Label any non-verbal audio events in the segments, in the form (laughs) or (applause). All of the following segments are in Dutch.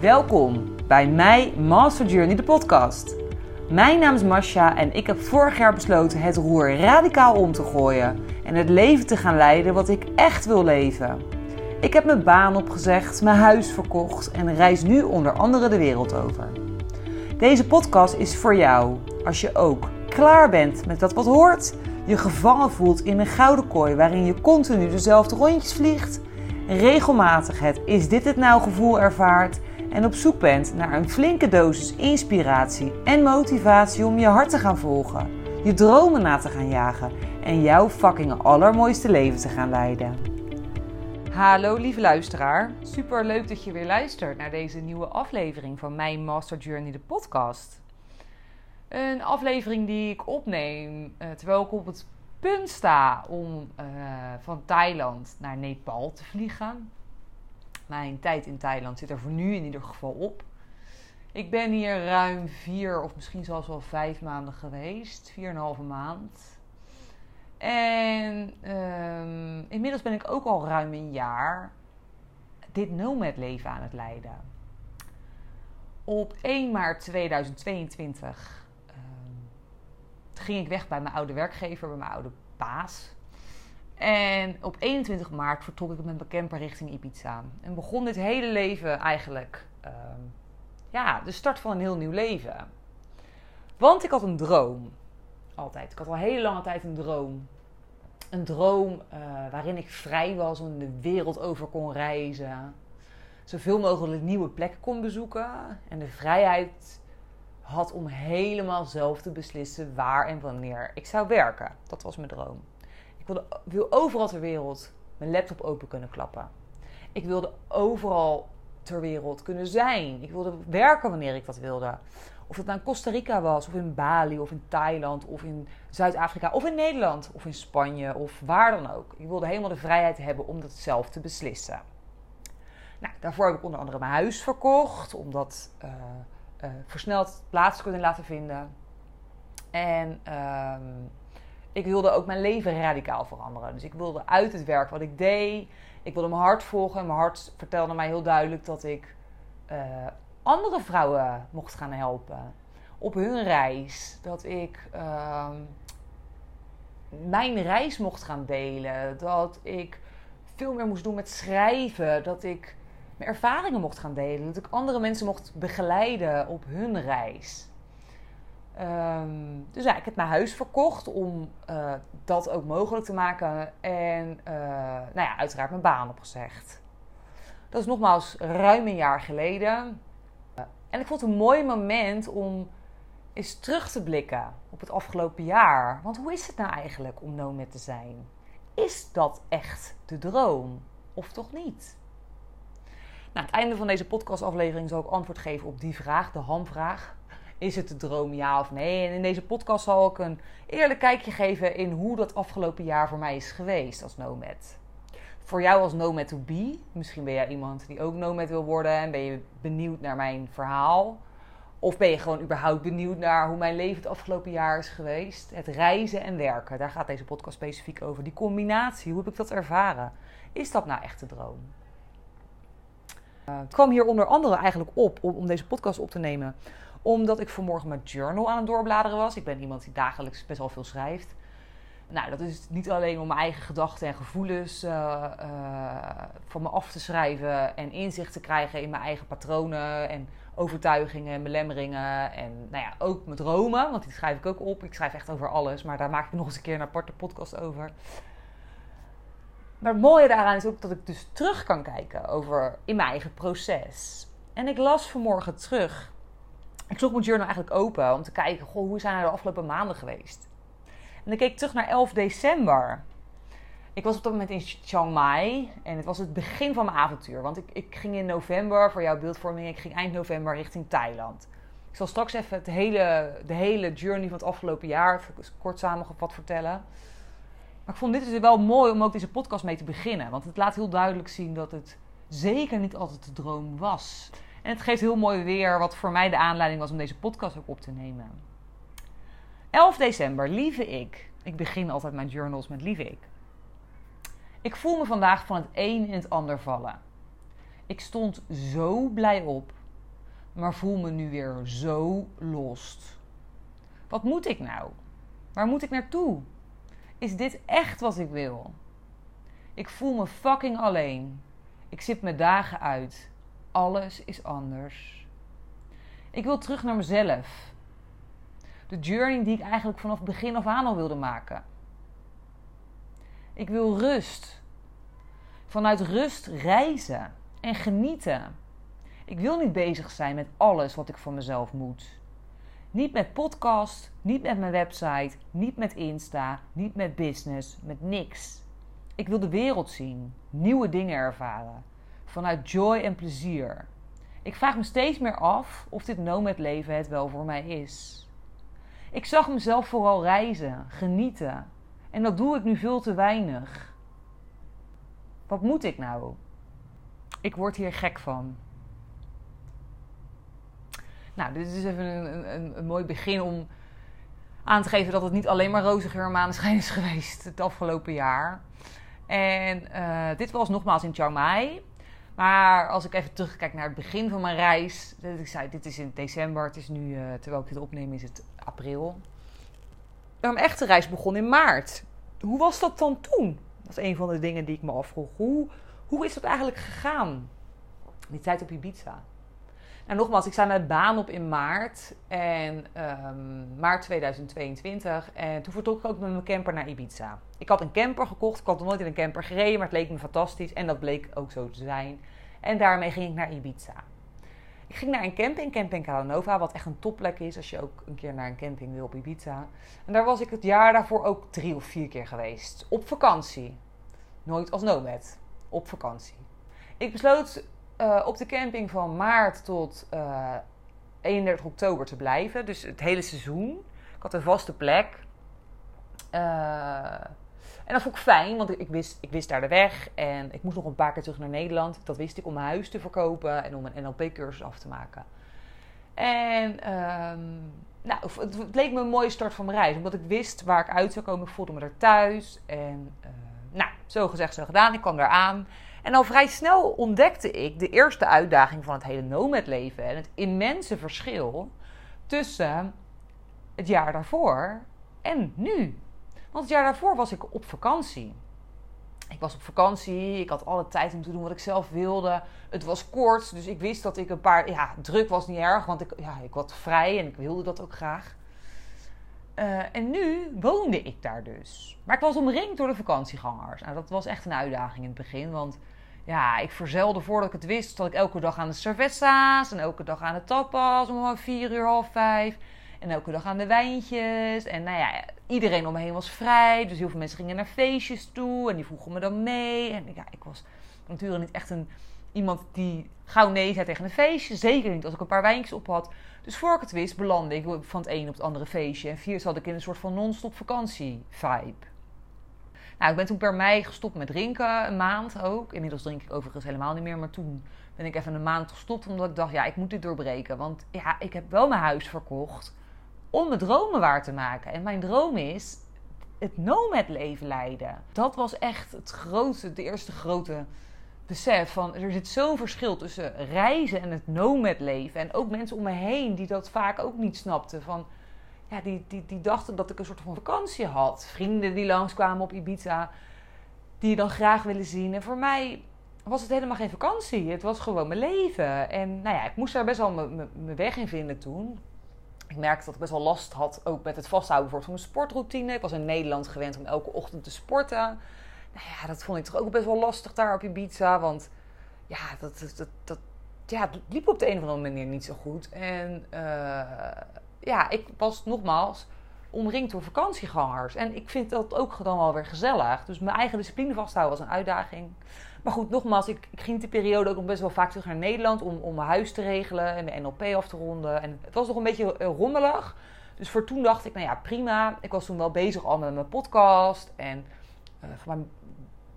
Welkom bij mij Master Journey, de podcast. Mijn naam is Masha en ik heb vorig jaar besloten het roer radicaal om te gooien en het leven te gaan leiden wat ik echt wil leven. Ik heb mijn baan opgezegd, mijn huis verkocht en reis nu onder andere de wereld over. Deze podcast is voor jou als je ook klaar bent met dat wat hoort, je gevangen voelt in een gouden kooi waarin je continu dezelfde rondjes vliegt, regelmatig het is dit het nou gevoel ervaart en op zoek bent naar een flinke dosis inspiratie en motivatie om je hart te gaan volgen, je dromen na te gaan jagen en jouw fucking allermooiste leven te gaan leiden. Hallo lieve luisteraar, super leuk dat je weer luistert naar deze nieuwe aflevering van mijn Master Journey, de podcast. Een aflevering die ik opneem uh, terwijl ik op het punt sta om uh, van Thailand naar Nepal te vliegen. Mijn tijd in Thailand zit er voor nu in ieder geval op. Ik ben hier ruim vier of misschien zelfs wel vijf maanden geweest. Vier en een halve maand. En um, inmiddels ben ik ook al ruim een jaar dit nomad leven aan het leiden. Op 1 maart 2022 um, ging ik weg bij mijn oude werkgever, bij mijn oude baas. En op 21 maart vertrok ik met mijn camper richting Ibiza. En begon dit hele leven eigenlijk, um, ja, de start van een heel nieuw leven. Want ik had een droom. Altijd. Ik had al hele lange tijd een droom. Een droom uh, waarin ik vrij was en de wereld over kon reizen. Zoveel mogelijk nieuwe plekken kon bezoeken. En de vrijheid had om helemaal zelf te beslissen waar en wanneer ik zou werken. Dat was mijn droom. Ik wilde, wil overal ter wereld mijn laptop open kunnen klappen. Ik wilde overal ter wereld kunnen zijn. Ik wilde werken wanneer ik dat wilde. Of het nou in Costa Rica was, of in Bali, of in Thailand, of in Zuid-Afrika, of in Nederland, of in Spanje, of waar dan ook. Ik wilde helemaal de vrijheid hebben om dat zelf te beslissen. Nou, daarvoor heb ik onder andere mijn huis verkocht, om dat uh, uh, versneld plaats te kunnen laten vinden. En uh, ik wilde ook mijn leven radicaal veranderen. Dus ik wilde uit het werk wat ik deed. Ik wilde mijn hart volgen. En mijn hart vertelde mij heel duidelijk dat ik uh, andere vrouwen mocht gaan helpen. Op hun reis. Dat ik uh, mijn reis mocht gaan delen. Dat ik veel meer moest doen met schrijven. Dat ik mijn ervaringen mocht gaan delen. Dat ik andere mensen mocht begeleiden op hun reis. Um, dus ja, ik heb mijn huis verkocht om uh, dat ook mogelijk te maken. En uh, nou ja, uiteraard mijn baan opgezegd. Dat is nogmaals ruim een jaar geleden. Uh, en ik vond het een mooi moment om eens terug te blikken op het afgelopen jaar. Want hoe is het nou eigenlijk om nomad te zijn? Is dat echt de droom? Of toch niet? Nou, aan het einde van deze podcastaflevering zal ik antwoord geven op die vraag, de hamvraag. Is het de droom ja of nee? En in deze podcast zal ik een eerlijk kijkje geven in hoe dat afgelopen jaar voor mij is geweest als nomad. Voor jou als nomad to be, misschien ben jij iemand die ook nomad wil worden en ben je benieuwd naar mijn verhaal. Of ben je gewoon überhaupt benieuwd naar hoe mijn leven het afgelopen jaar is geweest? Het reizen en werken, daar gaat deze podcast specifiek over. Die combinatie, hoe heb ik dat ervaren? Is dat nou echt de droom? Uh, het kwam hier onder andere eigenlijk op om, om deze podcast op te nemen omdat ik vanmorgen mijn journal aan het doorbladeren was. Ik ben iemand die dagelijks best wel veel schrijft. Nou, dat is niet alleen om mijn eigen gedachten en gevoelens uh, van me af te schrijven en inzicht te krijgen in mijn eigen patronen en overtuigingen en belemmeringen. En nou ja, ook mijn dromen, want die schrijf ik ook op. Ik schrijf echt over alles, maar daar maak ik nog eens een keer een aparte podcast over. Maar het mooie daaraan is ook dat ik dus terug kan kijken over in mijn eigen proces. En ik las vanmorgen terug ik sloeg mijn journal eigenlijk open om te kijken, hoe zijn er de afgelopen maanden geweest? En dan keek ik terug naar 11 december. Ik was op dat moment in Chiang Mai en het was het begin van mijn avontuur. Want ik, ik ging in november, voor jouw beeldvorming, ik ging eind november richting Thailand. Ik zal straks even het hele, de hele journey van het afgelopen jaar kort samengevat vertellen. Maar ik vond dit dus wel mooi om ook deze podcast mee te beginnen. Want het laat heel duidelijk zien dat het zeker niet altijd de droom was. En het geeft heel mooi weer wat voor mij de aanleiding was om deze podcast ook op te nemen. 11 december, lieve ik. Ik begin altijd mijn journals met lieve ik. Ik voel me vandaag van het een in het ander vallen. Ik stond zo blij op. maar voel me nu weer zo lost. Wat moet ik nou? Waar moet ik naartoe? Is dit echt wat ik wil? Ik voel me fucking alleen. Ik zit mijn dagen uit. Alles is anders. Ik wil terug naar mezelf. De journey die ik eigenlijk vanaf begin af aan al wilde maken. Ik wil rust. Vanuit rust reizen en genieten. Ik wil niet bezig zijn met alles wat ik voor mezelf moet. Niet met podcast, niet met mijn website, niet met Insta, niet met business, met niks. Ik wil de wereld zien, nieuwe dingen ervaren, vanuit joy en plezier. Ik vraag me steeds meer af of dit nomad leven het wel voor mij is. Ik zag mezelf vooral reizen, genieten. En dat doe ik nu veel te weinig. Wat moet ik nou? Ik word hier gek van. Nou, dit is even een, een, een mooi begin om aan te geven dat het niet alleen maar roze geur maneschijn is (laughs) geweest het afgelopen jaar. En uh, dit was nogmaals in Chiang Mai. Maar als ik even terugkijk naar het begin van mijn reis. Ik zei, dit is in december. Het is nu, uh, terwijl ik dit opneem, is het april. Mijn echte reis begon in maart. Hoe was dat dan toen? Dat is een van de dingen die ik me afvroeg. Hoe, hoe is dat eigenlijk gegaan? Die tijd op Ibiza. En nogmaals, ik sta mijn baan op in maart. En um, maart 2022. En toen vertrok ik ook met mijn camper naar Ibiza. Ik had een camper gekocht. Ik had nog nooit in een camper gereden. Maar het leek me fantastisch. En dat bleek ook zo te zijn. En daarmee ging ik naar Ibiza. Ik ging naar een camping, Camping Calanova, wat echt een topplek is als je ook een keer naar een camping wil op Ibiza. En daar was ik het jaar daarvoor ook drie of vier keer geweest. Op vakantie. Nooit als nomad. Op vakantie. Ik besloot uh, op de camping van maart tot uh, eh, 31 oktober te blijven. Dus het hele seizoen. Ik had een vaste plek. Uh, en dat vond ik fijn, want ik wist, ik wist daar de weg. En ik moest nog een paar keer terug naar Nederland. Dat wist ik om mijn huis te verkopen en om een NLP-cursus af te maken. En um, nou, het, leek me een mooie start van mijn reis. Omdat ik wist waar ik uit zou komen. Ik voelde me er thuis. En nou, zo gezegd, zo gedaan. Ik kwam daar aan. En al vrij snel ontdekte ik de eerste uitdaging van het hele nomad-leven. En het immense verschil tussen het jaar daarvoor en nu. Want het jaar daarvoor was ik op vakantie. Ik was op vakantie, ik had alle tijd om te doen wat ik zelf wilde. Het was kort, dus ik wist dat ik een paar. Ja, druk was niet erg, want ik, ja, ik was vrij en ik wilde dat ook graag. Uh, en nu woonde ik daar dus. Maar ik was omringd door de vakantiegangers. Nou, dat was echt een uitdaging in het begin, want ja, ik verzelde voordat ik het wist, dat ik elke dag aan de cervezza's en elke dag aan de tapas om vier uur, half vijf. En elke dag aan de wijntjes. En nou ja, iedereen om me heen was vrij. Dus heel veel mensen gingen naar feestjes toe. En die vroegen me dan mee. En ja, ik was natuurlijk niet echt een, iemand die gauw nee zei tegen een feestje. Zeker niet als ik een paar wijntjes op had. Dus voor ik het wist, belandde ik van het een op het andere feestje. En vier zat ik in een soort van non-stop vakantie vibe. Nou, ik ben toen per mei gestopt met drinken, een maand ook. Inmiddels drink ik overigens helemaal niet meer, maar toen ben ik even een maand gestopt omdat ik dacht, ja, ik moet dit doorbreken. Want ja, ik heb wel mijn huis verkocht om mijn dromen waar te maken. En mijn droom is het nomad leven leiden. Dat was echt het grootste, de eerste grote besef van er zit zo'n verschil tussen reizen en het nomad leven. En ook mensen om me heen die dat vaak ook niet snapten. Van, ja, die, die, die dachten dat ik een soort van vakantie had. Vrienden die langskwamen op Ibiza, die je dan graag willen zien. En voor mij was het helemaal geen vakantie. Het was gewoon mijn leven. En nou ja, ik moest daar best wel mijn weg in vinden toen ik merkte dat ik best wel last had, ook met het vasthouden van mijn sportroutine. Ik was in Nederland gewend om elke ochtend te sporten. Nou ja, dat vond ik toch ook best wel lastig daar op Ibiza. Want ja, dat, dat, dat, ja, het liep op de een of andere manier niet zo goed. En uh, ja, ik was nogmaals omringd door vakantiegangers. En ik vind dat ook dan wel weer gezellig. Dus mijn eigen discipline vasthouden was een uitdaging. Maar goed, nogmaals, ik, ik ging die periode ook nog best wel vaak terug naar Nederland om, om mijn huis te regelen en mijn NLP af te ronden. En het was nog een beetje uh, rommelig. Dus voor toen dacht ik, nou ja, prima. Ik was toen wel bezig al met mijn podcast en uh,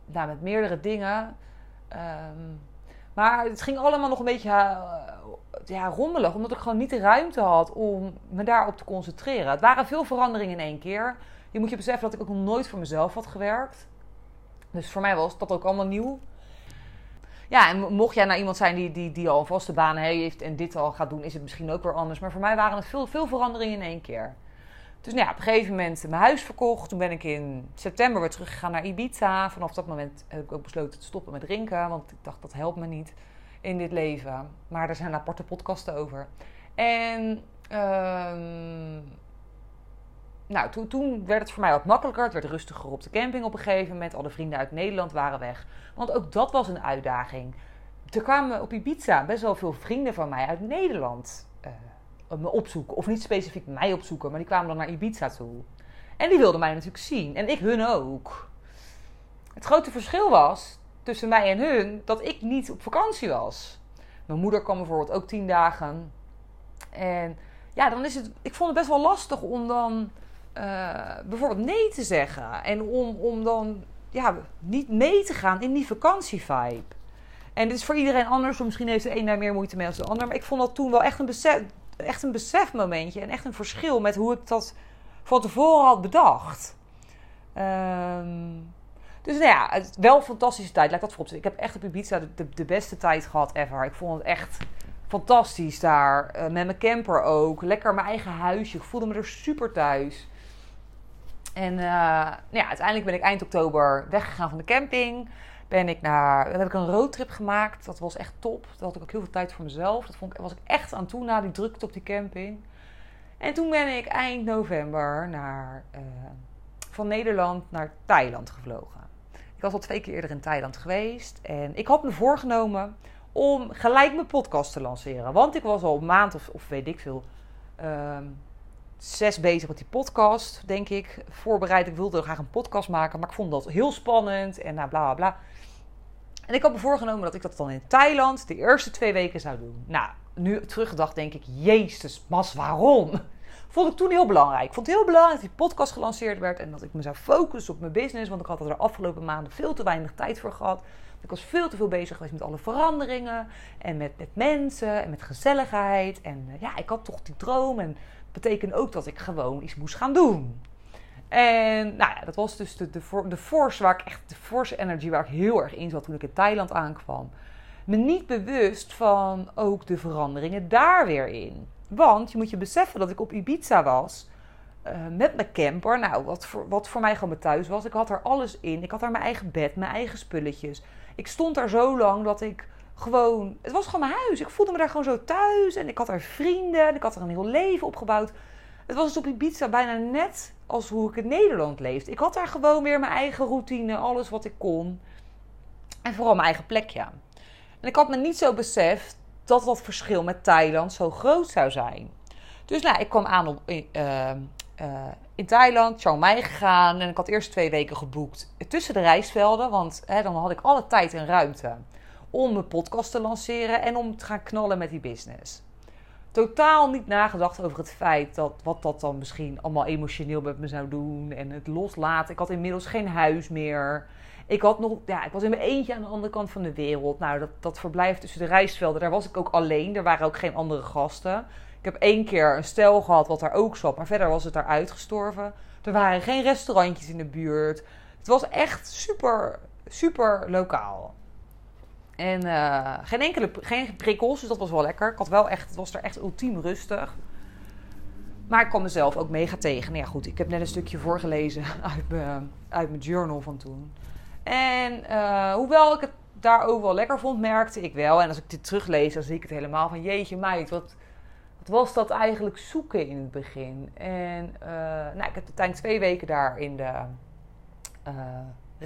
nou, met meerdere dingen. Um, maar het ging allemaal nog een beetje uh, ja, rommelig, omdat ik gewoon niet de ruimte had om me daarop te concentreren. Het waren veel veranderingen in één keer. Je moet je beseffen dat ik ook nog nooit voor mezelf had gewerkt. Dus voor mij was dat ook allemaal nieuw. ja, en mocht jij nou iemand zijn die, die, die al een vaste baan heeft en dit al gaat doen, is het misschien ook weer anders. Maar voor mij waren het veel, veel veranderingen in één keer. Dus nou ja, op een gegeven moment mijn huis verkocht. Toen ben ik in september weer teruggegaan naar Ibiza. Vanaf dat moment heb ik ook besloten te stoppen met drinken. Want ik dacht, dat helpt me niet in dit leven. Maar er zijn aparte podcasten over. En ehm, nou, toen, werd het voor mij wat makkelijker. Het werd rustiger op de camping op een gegeven moment. Alle vrienden uit Nederland waren weg. Want ook dat was een uitdaging. Er kwamen op Ibiza best wel veel vrienden van mij uit Nederland me opzoeken. Of niet specifiek mij opzoeken, maar die kwamen dan naar Ibiza toe. En die wilden mij natuurlijk zien. En ik hun ook. Het grote verschil was tussen mij en hun dat ik niet op vakantie was. Mijn moeder kwam bijvoorbeeld ook tien dagen. En ja, dan is het. Ik vond het best wel lastig om dan uh, bijvoorbeeld nee te zeggen. En om, om dan ja, niet mee te gaan in die vakantievibe. En dit is voor iedereen anders. Misschien heeft de een daar meer moeite mee dan de ander. Maar ik vond dat toen wel echt een, besef, echt een besefmomentje. En echt een verschil met hoe ik dat van tevoren had bedacht. Um, dus nou ja, het, wel een fantastische tijd. Laat ik dat voorop Ik heb echt op Ibiza de, beste tijd gehad ever. Ik vond het echt fantastisch daar. Uh, met mijn camper ook. Lekker mijn eigen huisje. Ik voelde me er super thuis. En uh, nou ja, uiteindelijk ben ik eind oktober weggegaan van de camping. Ben ik naar, heb ik een roadtrip gemaakt. Dat was echt top. Dat had ik ook heel veel tijd voor mezelf. Dat vond ik, was ik echt aan toe na die drukte op die camping. En toen ben ik eind november naar, uh, van Nederland naar Thailand gevlogen. Ik was al twee keer eerder in Thailand geweest. En ik had me voorgenomen om gelijk mijn podcast te lanceren. Want ik was al maand of, of weet ik veel... Uh, zes bezig met die podcast, denk ik. Voorbereid. Ik wilde graag een podcast maken, maar ik vond dat heel spannend en nou, bla bla bla. En ik had me voorgenomen dat ik dat dan in Thailand de eerste twee weken zou doen. Nou, nu teruggedacht denk ik, jezus, mas, waarom? Vond ik toen heel belangrijk. Ik vond het heel belangrijk dat die podcast gelanceerd werd en dat ik me zou focussen op mijn business. Want ik had er de afgelopen maanden veel te weinig tijd voor gehad. Ik was veel te veel bezig geweest met alle veranderingen en met, met mensen en met gezelligheid. En uh, ja, ik had toch die droom en betekent ook dat ik gewoon iets moest gaan doen. En nou ja, dat was dus de, de, force waar ik echt, de force energy waar ik heel erg in zat toen ik in Thailand aankwam. Me niet bewust van ook de veranderingen daar weer in. Want je moet je beseffen dat ik op Ibiza was uh, met mijn camper. Nou, wat voor, wat voor mij gewoon mijn thuis was. Ik had er alles in. Ik had daar mijn eigen bed, mijn eigen spulletjes. Ik stond daar zo lang dat ik gewoon, het was gewoon mijn huis. Ik voelde me daar gewoon zo thuis. En ik had daar vrienden. En ik had er een heel leven opgebouwd. Het was dus op Ibiza bijna net als hoe ik in Nederland leefde. Ik had daar gewoon weer mijn eigen routine. Alles wat ik kon. En vooral mijn eigen plekje. En ik had me niet zo beseft dat dat verschil met Thailand zo groot zou zijn. Dus nou, ik kwam aan op, in, uh, uh, in Thailand, Chiang Mai gegaan. En ik had eerst twee weken geboekt tussen de reisvelden. Want hè, dan had ik alle tijd en ruimte om mijn podcast te lanceren en om te gaan knallen met die business. Totaal niet nagedacht over het feit dat wat dat dan misschien allemaal emotioneel met me zou doen en het loslaten. Ik had inmiddels geen huis meer. Ik, had nog, ja, ik was in mijn eentje aan de andere kant van de wereld. Nou, dat, dat verblijf tussen de reisvelden, daar was ik ook alleen. Er waren ook geen andere gasten. Ik heb één keer een stel gehad wat daar ook zat, maar verder was het daar uitgestorven. Er waren geen restaurantjes in de buurt. Het was echt super, super lokaal. En uh, geen enkele geen prikkels, dus dat was wel lekker. Ik had wel echt, het was er echt ultiem rustig. Maar ik kwam mezelf ook mega tegen. Nou ja, goed, ik heb net een stukje voorgelezen (laughs) uit mijn, uit mijn journal van toen. En uh, hoewel ik het daar ook wel lekker vond, merkte ik wel. En als ik dit teruglees, dan zie ik het helemaal van... Jeetje meid, wat, wat was dat eigenlijk zoeken in het begin? En uh, nou, ik heb uiteindelijk twee weken daar in de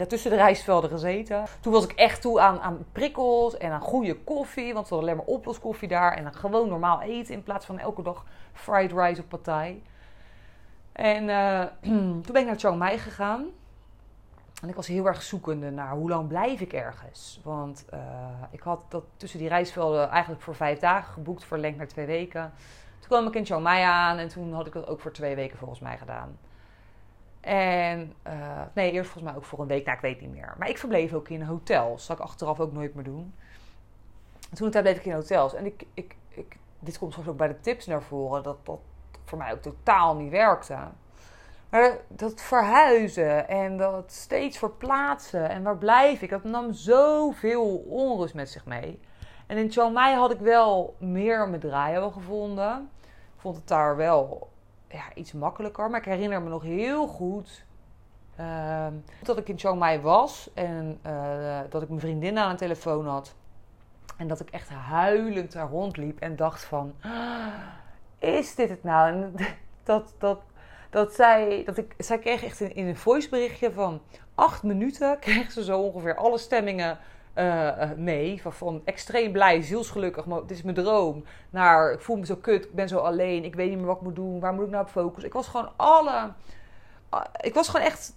tussen de rijstvelden gezeten. Toen was ik echt toe aan, aan prikkels en aan goede koffie. Want we hadden alleen maar oploskoffie daar. En dan gewoon normaal eten in plaats van elke dag fried rice of partij. En uh, (clears throat) toen ben ik naar Chiang Mai gegaan. En ik was heel erg zoekende naar hoe lang blijf ik ergens. Want uh, ik had dat tussen die reisvelden eigenlijk voor vijf dagen geboekt, verlengd naar twee weken. Toen kwam ik in Chiang Mai aan en toen had ik dat ook voor twee weken volgens mij gedaan. En uh, nee, eerst volgens mij ook voor een week. Nou, ik weet niet meer. Maar ik verbleef ook in hotels. Zal ik achteraf ook nooit meer doen. toen bleef ik in hotels. En ik, ik, ik, dit komt soms ook bij de tips naar voren. Dat dat voor mij ook totaal niet werkte. Maar dat verhuizen en dat steeds verplaatsen en waar blijf ik, dat nam zoveel onrust met zich mee. En in Chiang Mai had ik wel meer mijn draaien gevonden. Ik vond het daar wel ja, iets makkelijker. Maar ik herinner me nog heel goed uh, dat ik in Chiang Mai was. En uh, dat ik mijn vriendin aan de telefoon had. En dat ik echt huilend daar rondliep en dacht van... Ah, is dit het nou? En (laughs) dat, dat, dat zij, dat ik, zij kreeg echt in, in een voiceberichtje van acht minuten... (laughs) kreeg ze zo ongeveer alle stemmingen uh, mee. Van, van, extreem blij, zielsgelukkig, maar dit is mijn droom. Naar ik voel me zo kut, ik ben zo alleen, ik weet niet meer wat ik moet doen, waar moet ik nou op focussen? Ik was gewoon alle. Uh, ik was gewoon echt.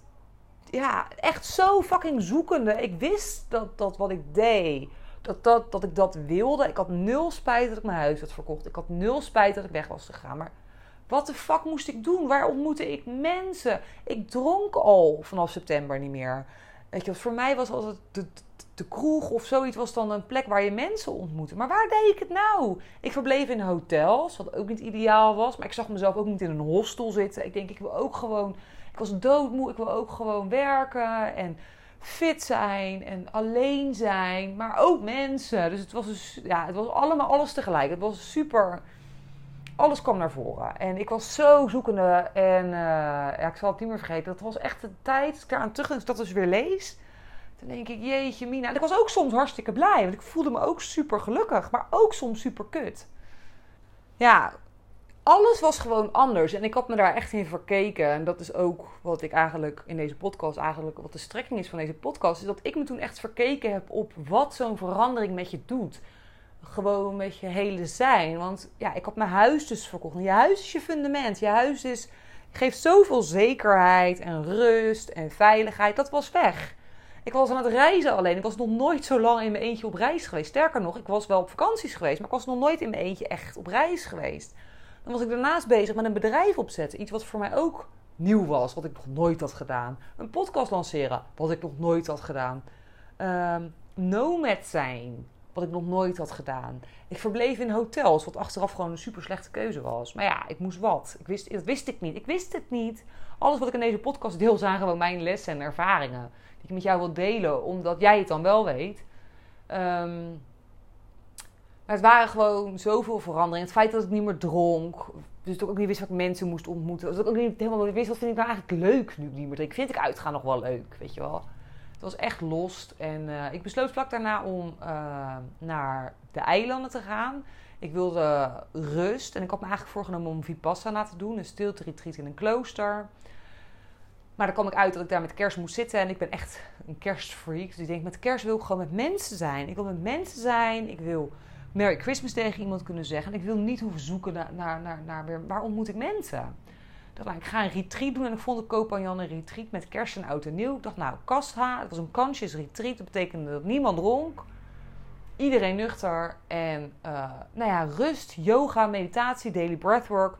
Ja, echt zo fucking zoekende. Ik wist dat, dat wat ik deed, dat, dat, dat ik dat wilde. Ik had nul spijt dat ik mijn huis had verkocht. Ik had nul spijt dat ik weg was gegaan. Maar wat de fuck moest ik doen? Waar ontmoette ik mensen? Ik dronk al vanaf september niet meer. Weet je, voor mij was altijd de, de kroeg of zoiets was dan een plek waar je mensen ontmoette. Maar waar deed ik het nou? Ik verbleef in hotels, wat ook niet ideaal was. Maar ik zag mezelf ook niet in een hostel zitten. Ik denk, ik wil ook gewoon... Ik was doodmoe, ik wil ook gewoon werken en fit zijn en alleen zijn. Maar ook mensen. Dus het was, dus, ja, het was allemaal alles tegelijk. Het was super... Alles kwam naar voren. En ik was zo zoekende. En uh, ja, ik zal het niet meer vergeten. Dat was echt de tijd. Ik aan terug dat dus weer lees dan denk ik, jeetje mina. En ik was ook soms hartstikke blij. Want ik voelde me ook super gelukkig. Maar ook soms super kut. Ja, alles was gewoon anders. En ik had me daar echt in verkeken. En dat is ook wat ik eigenlijk in deze podcast, eigenlijk wat de strekking is van deze podcast. Is dat ik me toen echt verkeken heb op wat zo'n verandering met je doet. Gewoon met je hele zijn. Want ja, ik had mijn huis dus verkocht. Je huis is je fundament. Je huis is, geeft zoveel zekerheid en rust en veiligheid. Dat was weg. Ik was aan het reizen alleen. Ik was nog nooit zo lang in mijn eentje op reis geweest. Sterker nog, ik was wel op vakanties geweest, maar ik was nog nooit in mijn eentje echt op reis geweest. Dan was ik daarnaast bezig met een bedrijf opzetten. Iets wat voor mij ook nieuw was, wat ik nog nooit had gedaan. Een podcast lanceren, wat ik nog nooit had gedaan. Um, nomad zijn, wat ik nog nooit had gedaan. Ik verbleef in hotels, wat achteraf gewoon een super slechte keuze was. Maar ja, ik moest wat. Ik wist, dat wist ik niet. Ik wist het niet. Alles wat ik in deze podcast deel zijn gewoon mijn lessen en ervaringen die ik met jou wil delen, omdat jij het dan wel weet. Um, maar het waren gewoon zoveel veranderingen. Het feit dat ik niet meer dronk. Dus dat ik ook niet wist wat ik mensen moest ontmoeten. Dat ik ook niet helemaal wist wat vind ik nou eigenlijk leuk nu niet meer drink. Vind ik uitgaan nog wel leuk, weet je wel. Het was echt lost. En uh, ik besloot vlak daarna om uh, naar de eilanden te gaan. Ik wilde rust. En ik had me eigenlijk voorgenomen om Vipassana te doen. Een stilte retreat in een klooster. Maar dan kwam ik uit dat ik daar met kerst moest zitten. En ik ben echt een kerstfreak. Dus ik denk, met kerst wil ik gewoon met mensen zijn. Ik wil met mensen zijn. Ik wil Merry Christmas tegen iemand kunnen zeggen. En ik wil niet hoeven zoeken naar, naar, naar, naar waar ontmoet ik mensen? Dacht, nou, ik ga een retreat doen. En ik vond de Koopanje een retreat met kerst en oud en nieuw. Ik dacht, nou, Kastha. Het was een conscious retreat. Dat betekende dat niemand dronk. Iedereen nuchter. En uh, nou ja, rust, yoga, meditatie, daily breathwork.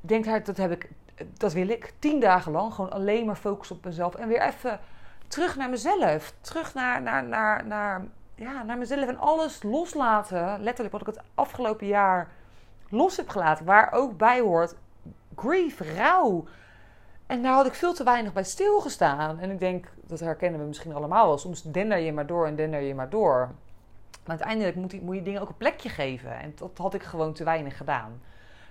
Ik denk, dat heb ik dat wil ik. Tien dagen lang gewoon alleen maar focus op mezelf. En weer even terug naar mezelf. Terug naar, naar, naar, naar, ja, naar mezelf. En alles loslaten. Letterlijk wat ik het afgelopen jaar los heb gelaten. Waar ook bij hoort grief, rouw. En daar had ik veel te weinig bij stilgestaan. En ik denk, dat herkennen we misschien allemaal wel. Soms dender je maar door en dender je maar door. Maar uiteindelijk moet je, moet je dingen ook een plekje geven. En dat had ik gewoon te weinig gedaan.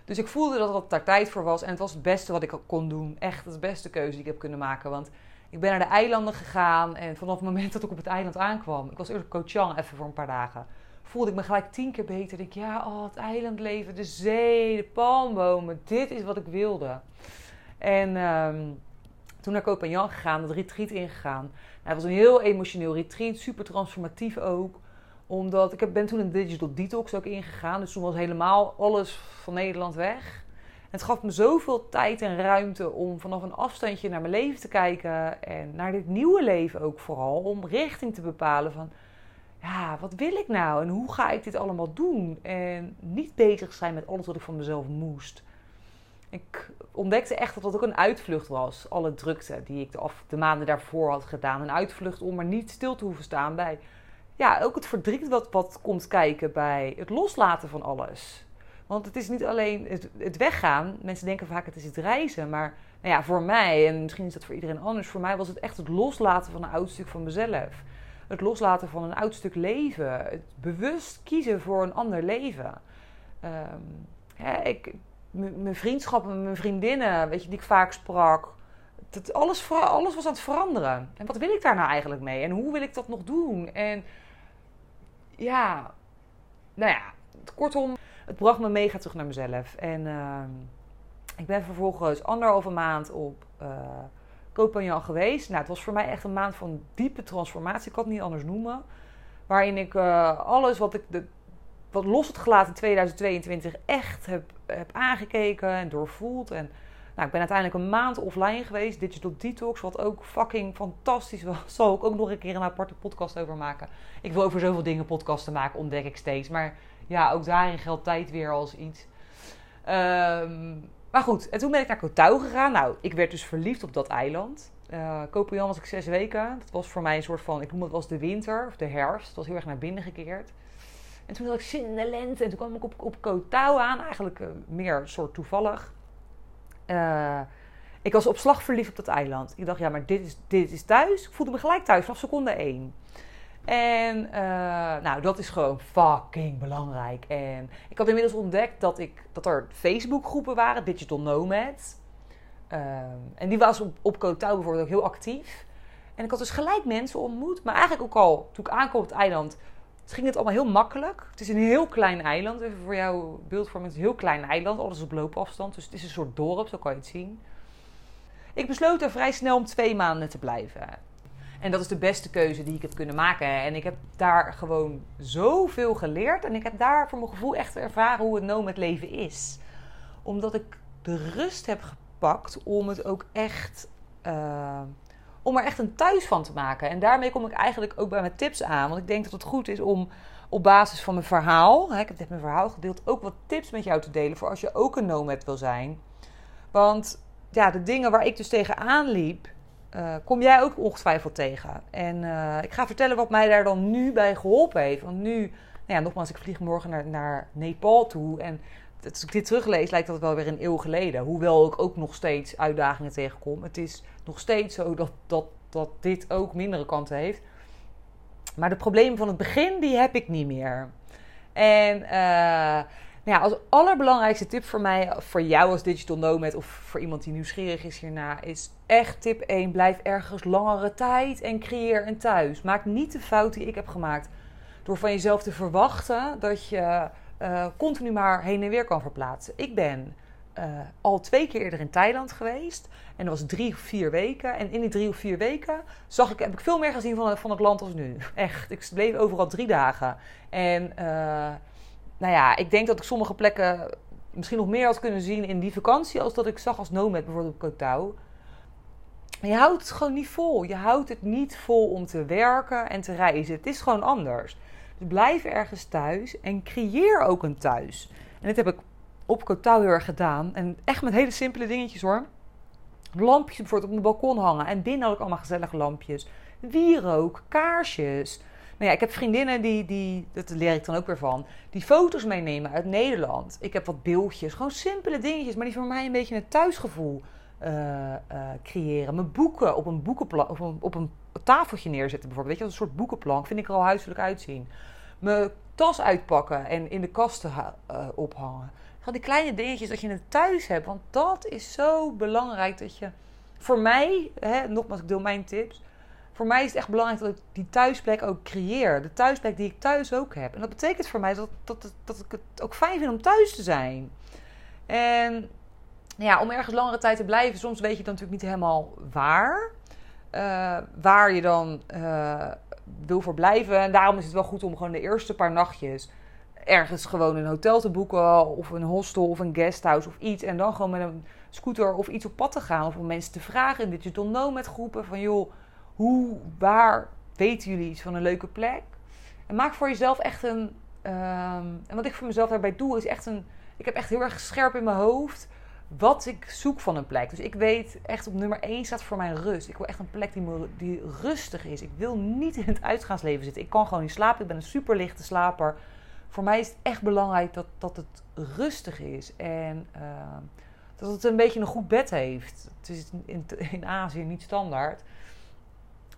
Dus ik voelde dat het daar tijd voor was. En het was het beste wat ik kon doen. Echt de beste keuze die ik heb kunnen maken. Want ik ben naar de eilanden gegaan. En vanaf het moment dat ik op het eiland aankwam. Ik was eerst Koh Chang even voor een paar dagen. Voelde ik me gelijk tien keer beter. Ik ja, oh, het eilandleven, de zee, de palmbomen. Dit is wat ik wilde. En um, toen naar Koh Phangan gegaan, het retreat ingegaan. Nou, het was een heel emotioneel retreat. Super transformatief ook omdat ik ben toen een digital detox ook ingegaan. Dus toen was helemaal alles van Nederland weg. En het gaf me zoveel tijd en ruimte om vanaf een afstandje naar mijn leven te kijken. En naar dit nieuwe leven ook vooral. Om richting te bepalen van, ja, wat wil ik nou? En hoe ga ik dit allemaal doen? En niet bezig zijn met alles wat ik van mezelf moest. Ik ontdekte echt dat dat ook een uitvlucht was. Alle drukte die ik de, de maanden daarvoor had gedaan. Een uitvlucht om er niet stil te hoeven staan bij ja, ook het verdriet wat, komt kijken bij het loslaten van alles. Want het is niet alleen het, het weggaan. Mensen denken vaak het is het reizen. Maar nou ja, voor mij, en misschien is dat voor iedereen anders, voor mij was het echt het loslaten van een oud stuk van mezelf. Het loslaten van een oud stuk leven. Het bewust kiezen voor een ander leven. Um, ik, mijn vriendschappen, mijn vriendinnen, weet je, die ik vaak sprak. Dat alles, alles was aan het veranderen. En wat wil ik daar nou eigenlijk mee? En hoe wil ik dat nog doen? En ja, nou ja, kortom, het bracht me mega terug naar mezelf. En uh, ik ben vervolgens anderhalve maand op uh, geweest. Nou, het was voor mij echt een maand van diepe transformatie. Ik kan het niet anders noemen. Waarin ik uh, alles wat ik de, wat los had gelaten in 2022 echt heb, heb aangekeken en doorvoeld. En nou, ik ben uiteindelijk een maand offline geweest. Digital Detox, wat ook fucking fantastisch was. (laughs) Zal ik ook nog een keer een aparte podcast over maken. Ik wil over zoveel dingen podcasten maken, ontdek ik steeds. Maar ja, ook daarin geldt tijd weer als iets. Um, maar goed, en toen ben ik naar Kotau gegaan. Nou, ik werd dus verliefd op dat eiland. Uh, Kopenjan was ik zes weken. Dat was voor mij een soort van, ik noem het was de winter of de herfst. Het was heel erg naar binnen gekeerd. En toen had ik zin in de lente. En toen kwam ik op, op aan. Eigenlijk uh, meer soort toevallig. Uh, ik was op slag verliefd op dat eiland. Ik dacht, ja, maar dit is, dit is thuis. Ik voelde me gelijk thuis vanaf seconde één. En uh, nou, dat is gewoon fucking belangrijk. En ik had inmiddels ontdekt dat, ik, dat er Facebookgroepen waren, Digital Nomads. Uh, en die was op, op Kotau bijvoorbeeld ook heel actief. En ik had dus gelijk mensen ontmoet. Maar eigenlijk ook al, toen ik aankwam op het eiland, ging het allemaal heel makkelijk. Het is een heel klein eiland. Even voor jouw beeldvorming, het is een heel klein eiland. Alles op loopafstand. Dus het is een soort dorp, zo kan je het zien. Ik besloot er vrij snel om twee maanden te blijven. En dat is de beste keuze die ik heb kunnen maken. En ik heb daar gewoon zoveel geleerd. En ik heb daar voor mijn gevoel echt ervaren hoe het no met leven is. Omdat ik de rust heb gepakt om het ook echt. Uh, om er echt een thuis van te maken. En daarmee kom ik eigenlijk ook bij mijn tips aan. Want ik denk dat het goed is om op basis van mijn verhaal. Hè, ik heb net mijn verhaal gedeeld. Ook wat tips met jou te delen. Voor als je ook een nomad wil zijn. Want ja, de dingen waar ik dus tegenaan liep uh, kom jij ook ongetwijfeld tegen. En uh, ik ga vertellen wat mij daar dan nu bij geholpen heeft. Want nu, nou ja, nogmaals, ik vlieg morgen naar, naar Nepal toe. En als ik dit teruglees, lijkt dat wel weer een eeuw geleden. Hoewel ik ook nog steeds uitdagingen tegenkom. Het is nog steeds zo dat, dat, dat dit ook mindere kanten heeft. Maar de problemen van het begin, die heb ik niet meer. En uh, nou ja, als allerbelangrijkste tip voor mij, voor jou als digital nomad of voor iemand die nieuwsgierig is hierna, is echt tip 1: blijf ergens langere tijd en creëer een thuis. Maak niet de fout die ik heb gemaakt door van jezelf te verwachten dat je uh, continu maar heen en weer kan verplaatsen. Ik ben uh, al twee keer eerder in Thailand geweest. En dat was drie of vier weken. En in die drie of vier weken zag ik, heb ik veel meer gezien van, van het land als nu. Echt. Ik bleef overal drie dagen. En uh, nou ja, ik denk dat ik sommige plekken misschien nog meer had kunnen zien in die vakantie. als dat ik zag als nomad, bijvoorbeeld op Kotau. Je houdt het gewoon niet vol. Je houdt het niet vol om te werken en te reizen. Het is gewoon anders. Dus blijf ergens thuis en creëer ook een thuis. En dit heb ik op Kotau heel erg gedaan. En echt met hele simpele dingetjes hoor. Lampjes bijvoorbeeld op mijn balkon hangen. En binnen had ik allemaal gezellige lampjes. Wierook, kaarsjes. Nou ja, ik heb vriendinnen die, die, dat leer ik dan ook weer van, die foto's meenemen uit Nederland. Ik heb wat beeldjes, gewoon simpele dingetjes, maar die voor mij een beetje een thuisgevoel uh, uh, creëren. Mijn boeken op een, boekenplan, of een, op een tafeltje neerzetten bijvoorbeeld. Weet je, een soort boekenplank vind ik er al huiselijk uitzien. Mijn tas uitpakken en in de kasten uh, ophangen. Gewoon die kleine dingetjes dat je het thuis hebt. Want dat is zo belangrijk dat je... Voor mij, hè, nogmaals, ik deel mijn tips voor mij is het echt belangrijk dat ik die thuisplek ook creëer. De thuisplek die ik thuis ook heb. En dat betekent voor mij dat, dat, dat ik het ook fijn vind om thuis te zijn. En ja, om ergens langere tijd te blijven, soms weet je dan natuurlijk niet helemaal waar. Uh, waar je dan uh, wil verblijven. En daarom is het wel goed om gewoon de eerste paar nachtjes ergens gewoon een hotel te boeken. Of een hostel of een guesthouse of iets. En dan gewoon met een scooter of iets op pad te gaan. Of om mensen te vragen in digital nomad groepen. Van joh hoe, waar weten jullie iets van een leuke plek? En maak voor jezelf echt een. Um, en wat ik voor mezelf daarbij doe, is echt een. Ik heb echt heel erg scherp in mijn hoofd wat ik zoek van een plek. Dus ik weet echt op nummer 1 staat voor mij rust. Ik wil echt een plek die, die rustig is. Ik wil niet in het (laughs) uitgaansleven zitten. Ik kan gewoon niet slapen. Ik ben een superlichte slaper. Voor mij is het echt belangrijk dat, dat het rustig is. En uh, dat het een beetje een goed bed heeft. Het is in, in Azië niet standaard.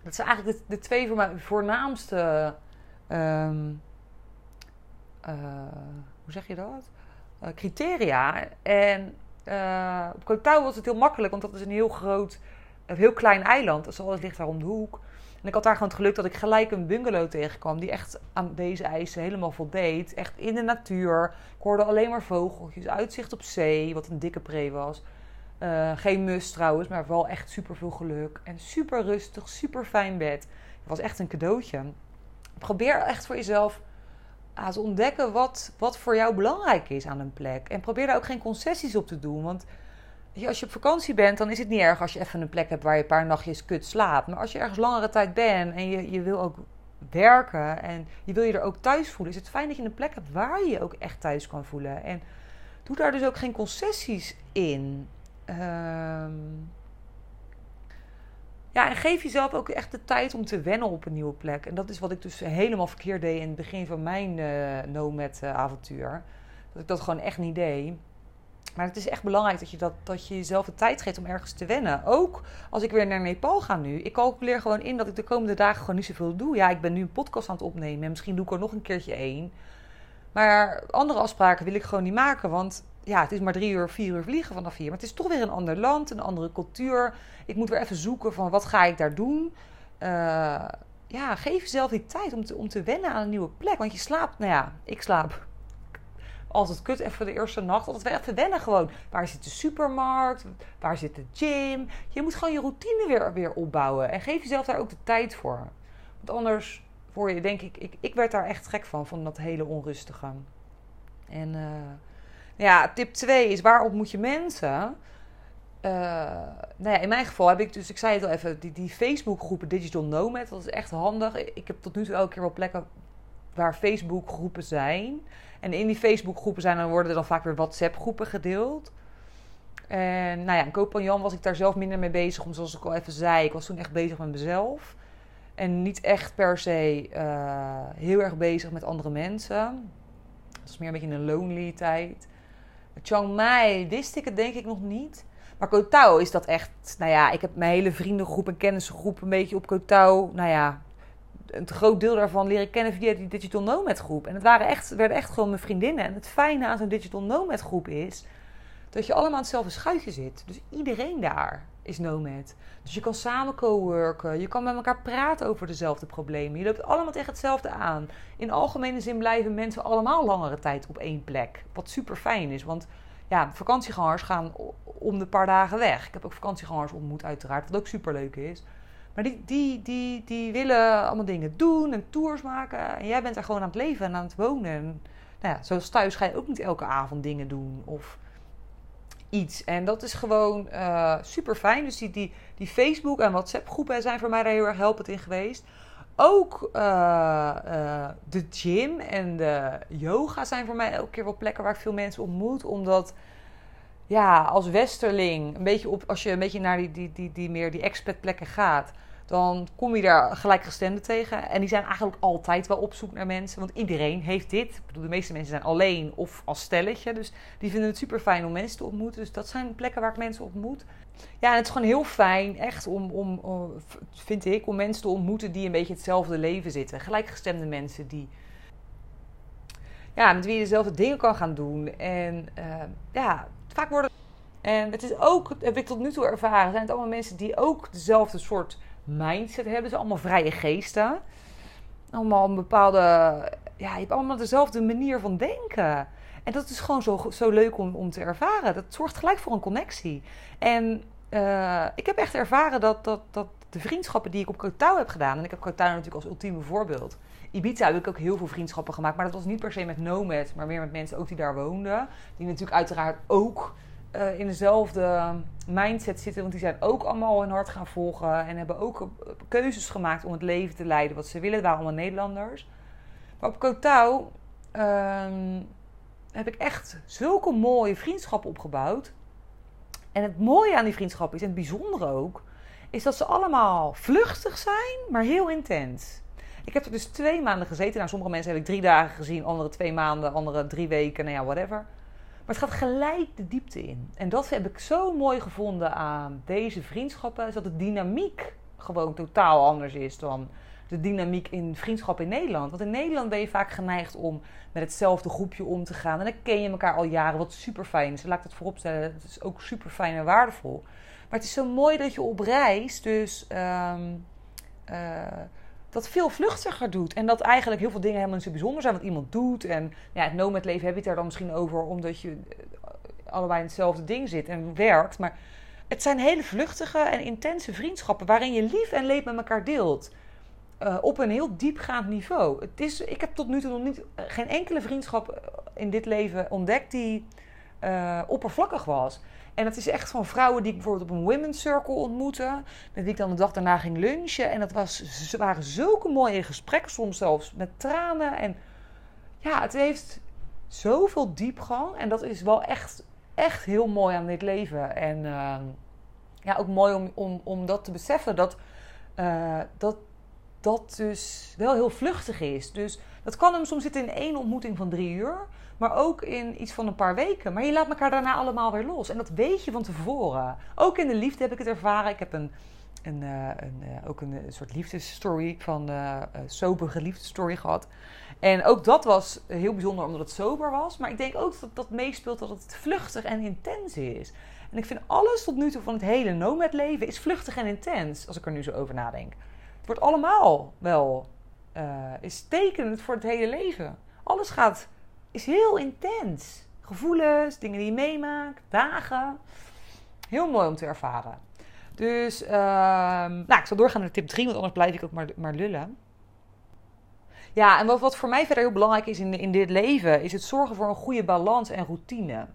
Dat zijn eigenlijk de, de twee voor voornaamste. Um, uh, hoe zeg je dat? Uh, criteria. En uh, op Koh was het heel makkelijk, want dat is een heel groot, een heel klein eiland. Dus alles ligt daar om de hoek. En ik had daar gewoon het geluk dat ik gelijk een bungalow tegenkwam die echt aan deze eisen helemaal voldeed. Echt in de natuur. Ik hoorde alleen maar vogeltjes, uitzicht op zee, wat een dikke pre was. Uh, geen must trouwens, maar wel echt super veel geluk. En super rustig, super fijn bed. Het was echt een cadeautje. Probeer echt voor jezelf uh, te ontdekken wat, wat voor jou belangrijk is aan een plek. En probeer daar ook geen concessies op te doen. Want als je op vakantie bent, dan is het niet erg als je even een plek hebt waar je een paar nachtjes kut slaapt. Maar als je ergens langere tijd bent en je, je wil ook werken en je wil je er ook thuis voelen, is het fijn dat je een plek hebt waar je je ook echt thuis kan voelen. En doe daar dus ook geen concessies in. Um, ja, en geef jezelf ook echt de tijd om te wennen op een nieuwe plek. En dat is wat ik dus helemaal verkeerd deed in het begin van mijn uh, Nomad-avontuur. Dat ik dat gewoon echt niet deed. Maar het is echt belangrijk dat je, dat, dat je jezelf de tijd geeft om ergens te wennen. Ook als ik weer naar Nepal ga nu. Ik calculeer gewoon in dat ik de komende dagen gewoon niet zoveel doe. Ja, ik ben nu een podcast aan het opnemen. En misschien doe ik er nog een keertje één. Maar andere afspraken wil ik gewoon niet maken. Want ja, het is maar drie uur, vier uur vliegen vanaf hier. Maar het is toch weer een ander land, een andere cultuur. Ik moet weer even zoeken van wat ga ik daar doen. Uh, ja, geef jezelf die tijd om te, om te wennen aan een nieuwe plek. Want je slaapt, nou ja, ik slaap altijd kut even de eerste nacht. Altijd weer even wennen gewoon. Waar zit de supermarkt? Waar zit de gym? Je moet gewoon je routine weer, weer opbouwen. En geef jezelf daar ook de tijd voor. Want anders word je, denk ik, ik, ik werd daar echt gek van, van dat hele onrustige. En uh, ja, tip 2 is waar ontmoet je mensen? Uh, nou ja, in mijn geval heb ik dus, ik zei het al even, die, die Facebookgroepen Digital Nomad, dat is echt handig. Ik heb tot nu toe elke keer wel plekken waar Facebookgroepen zijn. En in die Facebookgroepen zijn, dan worden er dan vaak weer WhatsApp-groepen gedeeld. En nou ja, in was ik daar zelf minder mee bezig. Omdat zoals ik al even zei, ik was toen echt bezig met mezelf. En niet echt per se uh, heel erg bezig met andere mensen. Dat was meer een beetje een lonely tijd. Chiang Mai wist ik het denk ik nog niet. Maar Koh is dat echt... Nou ja, ik heb mijn hele vriendengroep en kennisgroep een beetje op Koh Nou ja, een groot deel daarvan leren kennen via die Digital Nomad groep. En het waren echt, werden echt gewoon mijn vriendinnen. En het fijne aan zo'n Digital Nomad groep is dat je allemaal aan hetzelfde schuitje zit. Dus iedereen daar is nomad. Dus je kan samen co-worken. Je kan met elkaar praten over dezelfde problemen. Je loopt allemaal tegen hetzelfde aan. In algemene zin blijven mensen allemaal langere tijd op één plek. Wat super fijn is. Want ja, vakantiegangers gaan om de paar dagen weg. Ik heb ook vakantiegangers ontmoet uiteraard. Wat ook super leuk is. Maar die, die, die, die willen allemaal dingen doen en tours maken. En jij bent er gewoon aan het leven en aan het wonen. En, nou ja, zoals thuis ga je ook niet elke avond dingen doen of iets. En dat is gewoon uh, super fijn. Dus die, die, die Facebook- en WhatsApp-groepen zijn voor mij daar heel erg helpend in geweest. Ook uh, uh, de gym en de yoga zijn voor mij elke keer wel plekken waar ik veel mensen ontmoet. Omdat ja, als westerling, een beetje op, als je een beetje naar die, die, die, die meer die expat plekken gaat, dan kom je daar gelijkgestemden tegen. En die zijn eigenlijk altijd wel op zoek naar mensen. Want iedereen heeft dit. Ik bedoel, de meeste mensen zijn alleen of als stelletje. Dus die vinden het super fijn om mensen te ontmoeten. Dus dat zijn plekken waar ik mensen ontmoet. Ja, en het is gewoon heel fijn, echt, om, om, vind ik, om mensen te ontmoeten die een beetje hetzelfde leven zitten. Gelijkgestemde mensen die. Ja, met wie je dezelfde dingen kan gaan doen. En uh, ja, vaak worden. En het is ook, heb ik tot nu toe ervaren, zijn het allemaal mensen die ook dezelfde soort mindset hebben. Ze allemaal vrije geesten. Allemaal een bepaalde. Ja, je hebt allemaal dezelfde manier van denken. En dat is gewoon zo, zo leuk om, om te ervaren. Dat zorgt gelijk voor een connectie. En uh, ik heb echt ervaren dat, dat, dat de vriendschappen die ik op Kotau heb gedaan. En ik heb Kotau natuurlijk als ultieme voorbeeld. Ibiza heb ik ook heel veel vriendschappen gemaakt. Maar dat was niet per se met nomads, maar meer met mensen ook die daar woonden. Die natuurlijk uiteraard ook uh, in dezelfde mindset zitten. Want die zijn ook allemaal hun hart gaan volgen. En hebben ook keuzes gemaakt om het leven te leiden wat ze willen. Waren allemaal Nederlanders. Maar op Kotau uh, heb ik echt zulke mooie vriendschappen opgebouwd. En het mooie aan die vriendschappen is, en het bijzondere ook, is dat ze allemaal vluchtig zijn, maar heel intens. Ik heb er dus twee maanden gezeten. Nou, sommige mensen heb ik drie dagen gezien, andere twee maanden, andere drie weken, nou ja, whatever. Maar het gaat gelijk de diepte in. En dat heb ik zo mooi gevonden aan deze vriendschappen, is dat de dynamiek gewoon totaal anders is dan de dynamiek in vriendschap in Nederland. Want in Nederland ben je vaak geneigd om met hetzelfde groepje om te gaan. En dan ken je elkaar al jaren, wat super fijn is. Laat ik dat voorop stellen. Het is ook super fijn en waardevol. Maar het is zo mooi dat je op reis dus um, uh, dat veel vluchtiger doet. En dat eigenlijk heel veel dingen helemaal niet zo bijzonder zijn wat iemand doet. En ja, het nomad leven heb je het daar dan misschien over omdat je eh, allebei in hetzelfde ding zit en werkt. Maar het zijn hele vluchtige en intense vriendschappen waarin je lief en leed met elkaar deelt. Uh, op een heel diepgaand niveau. Het is, ik heb tot nu toe nog niet, geen enkele vriendschap in dit leven ontdekt die oppervlakkig was. En dat is echt van vrouwen die ik bijvoorbeeld op een women's circle ontmoette. Met wie ik dan de dag daarna ging lunchen. En dat was, waren zulke mooie gesprekken, soms zelfs met tranen. En ja, het heeft zoveel diepgang. En dat is wel echt, echt heel mooi aan dit leven. En uh, ja, ook mooi om, om, om dat te beseffen. Dat, uh, dat dat dus wel heel vluchtig is. Dus dat kan hem soms zitten in één ontmoeting van drie uur. Maar ook in iets van een paar weken. Maar je laat elkaar daarna allemaal weer los. En dat weet je van tevoren. Ook in de liefde heb ik het ervaren. Ik heb een, een, uh, een uh, ook een, soort liefdesstory van uh, soberige liefdesstory gehad. En ook dat was heel bijzonder omdat het sober was. Maar ik denk ook dat dat meespeelt dat het vluchtig en intens is. En ik vind alles tot nu toe van het hele nomad leven is vluchtig en intens. Als ik er nu zo over nadenk. Het wordt allemaal wel, is tekenend voor het hele leven. Alles gaat is heel intens. Gevoelens, dingen die je meemaakt, dagen. Heel mooi om te ervaren. Dus, uh, nou, ik zal doorgaan naar tip 3, want anders blijf ik ook maar, maar lullen. Ja, en wat, wat voor mij verder heel belangrijk is in, in dit leven, is het zorgen voor een goede balans en routine.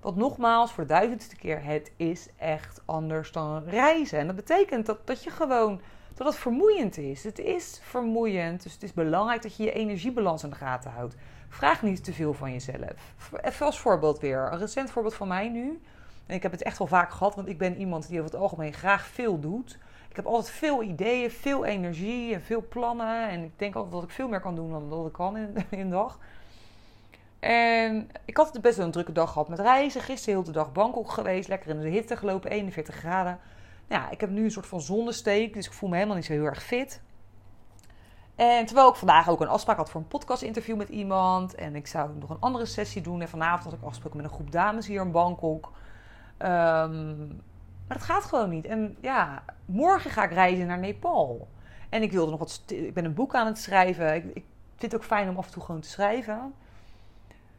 Want nogmaals, voor de duizendste keer, het is echt anders dan reizen. En dat betekent dat, dat je gewoon, dat het vermoeiend is. Het is vermoeiend, dus het is belangrijk dat je je energiebalans in de gaten houdt. Vraag niet te veel van jezelf. Even als voorbeeld weer. Een recent voorbeeld van mij nu. En ik heb het echt wel vaak gehad, want ik ben iemand die over het algemeen graag veel doet. Ik heb altijd veel ideeën, veel energie en veel plannen. En ik denk altijd dat ik veel meer kan doen dan dat ik kan in, (laughs) in een dag. En ik had best wel een drukke dag gehad met reizen. Gisteren heel de dag Bangkok geweest. Lekker in de hitte gelopen, 41 graden. Nou ja, ik heb nu een soort van zonnesteek. Dus ik voel me helemaal niet zo heel erg fit. En terwijl ik vandaag ook een afspraak had voor een podcast-interview met iemand. En ik zou nog een andere sessie doen. En vanavond had ik afgesproken met een groep dames hier in Bangkok. Um, maar dat gaat gewoon niet. En ja, morgen ga ik reizen naar Nepal. En ik wilde nog wat. Ik ben een boek aan het schrijven. Ik, ik vind het ook fijn om af en toe gewoon te schrijven.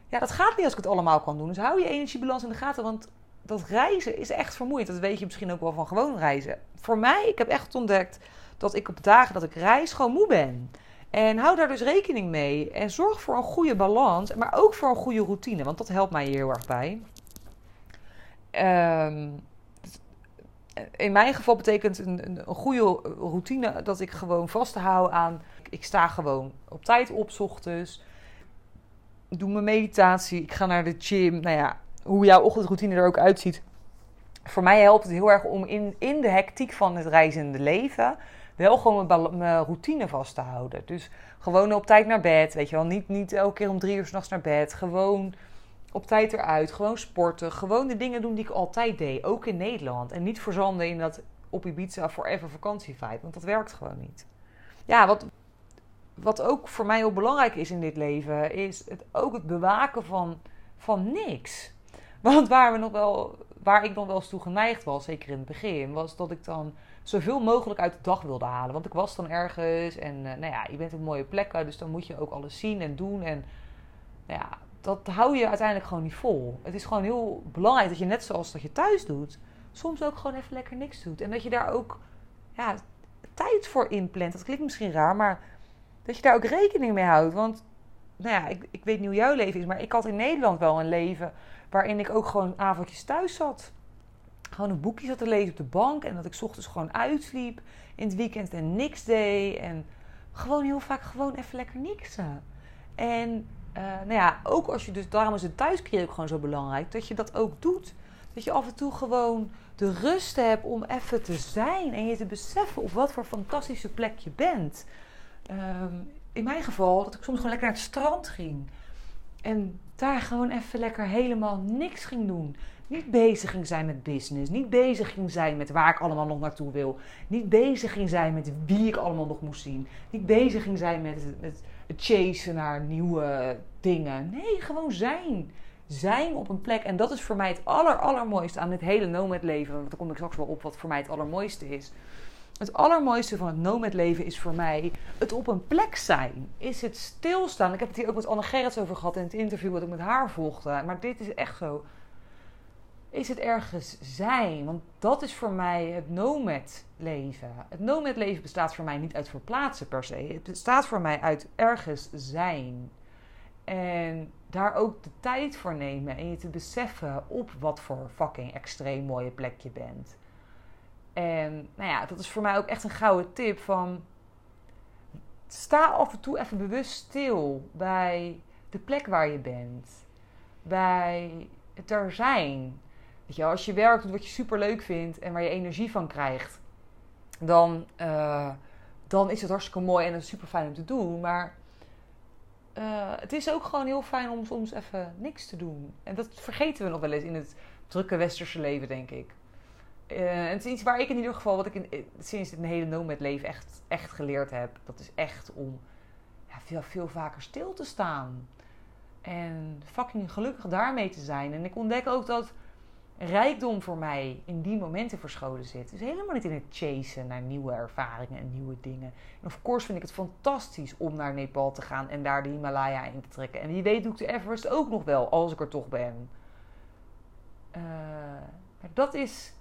Ja, dat gaat niet als ik het allemaal kan doen. Dus hou je energiebalans in de gaten. Want dat reizen is echt vermoeiend. Dat weet je misschien ook wel van gewoon reizen. Voor mij, ik heb echt ontdekt dat ik op dagen dat ik reis gewoon moe ben. En hou daar dus rekening mee. En zorg voor een goede balans, maar ook voor een goede routine, want dat helpt mij hier heel erg bij. Um, in mijn geval betekent een, een, een, goede routine dat ik gewoon vasthoud aan. Ik sta gewoon op tijd op, s ochtends. Doe mijn meditatie. Ik ga naar de gym. Nou ja, hoe jouw ochtendroutine er ook uitziet. Voor mij helpt het heel erg om in, in de hectiek van het reizende leven wel gewoon mijn, routine vast te houden. Dus gewoon op tijd naar bed, weet je wel. Niet, niet elke keer om drie uur s'nachts naar bed. Gewoon op tijd eruit. Gewoon sporten. Gewoon de dingen doen die ik altijd deed. Ook in Nederland. En niet verzanden in dat op Ibiza forever vakantie vibe. Want dat werkt gewoon niet. Ja, wat, wat ook voor mij heel belangrijk is in dit leven... is het, ook het bewaken van, van niks. (laughs) Want waar, we nog wel, waar ik nog wel eens toe geneigd was, zeker in het begin... was dat ik dan zoveel mogelijk uit de dag wilde halen. Want ik was dan ergens en uh, nou ja, je bent op mooie plekken, dus dan moet je ook alles zien en doen. En nou ja, dat hou je uiteindelijk gewoon niet vol. Het is gewoon heel belangrijk dat je net zoals dat je thuis doet, soms ook gewoon even lekker niks doet. En dat je daar ook ja, tijd voor inplant. Dat klinkt misschien raar, maar dat je daar ook rekening mee houdt. Want nou ja, ik, ik weet niet hoe jouw leven is, maar ik had in Nederland wel een leven waarin ik ook gewoon avondjes thuis zat gewoon een boekje zat te lezen op de bank. En dat ik ochtends gewoon uitsliep in het weekend en niks deed. En gewoon heel vaak gewoon even lekker niksen. En uh, nou ja, ook als je dus, daarom is het thuiskeer ook gewoon zo belangrijk, dat je dat ook doet. Dat je af en toe gewoon de rust hebt om even te zijn en je te beseffen op wat voor fantastische plek je bent. ehm, in mijn geval dat ik soms gewoon lekker naar het strand ging. En daar gewoon even lekker helemaal niks ging doen. Niet bezig ging zijn met business. Niet bezig ging zijn met waar ik allemaal nog naartoe wil. Niet bezig ging zijn met wie ik allemaal nog moest zien. Niet bezig ging zijn met, met het chasen naar nieuwe dingen. Nee, gewoon zijn. Zijn op een plek. En dat is voor mij het aller, allermooiste aan dit hele nomad leven. Want daar kom ik straks wel op wat voor mij het allermooiste is. Het allermooiste van het nomad leven is voor mij het op een plek zijn. Is het stilstaan. Ik heb het hier ook met Anne Gerrits over gehad in het interview wat ik met haar volgde. Maar dit is echt zo. Is het ergens zijn? Want dat is voor mij het nomad leven. Het nomad leven bestaat voor mij niet uit verplaatsen per se. Het bestaat voor mij uit ergens zijn. En daar ook de tijd voor nemen en je te beseffen op wat voor fucking extreem mooie plek je bent. En nou ja, dat is voor mij ook echt een gouden tip van sta af en toe even bewust stil bij de plek waar je bent. Bij het er zijn. Als je werkt doet wat je super leuk vindt en waar je energie van krijgt, dan, uh, dan is het hartstikke mooi en het is super fijn om te doen. Maar uh, het is ook gewoon heel fijn om soms even niks te doen. En dat vergeten we nog wel eens in het drukke westerse leven, denk ik. Uh, het is iets waar ik in ieder geval, wat ik in, sinds het hele nomad leven echt, echt geleerd heb. Dat is echt om ja, veel, veel vaker stil te staan. En fucking gelukkig daarmee te zijn. En ik ontdek ook dat rijkdom voor mij in die momenten verscholen zit. Dus helemaal niet in het chasen naar nieuwe ervaringen en nieuwe dingen. En of course vind ik het fantastisch om naar Nepal te gaan en daar de Himalaya in te trekken. En wie weet doe ik de Everest ook nog wel, als ik er toch ben. Uh, maar dat is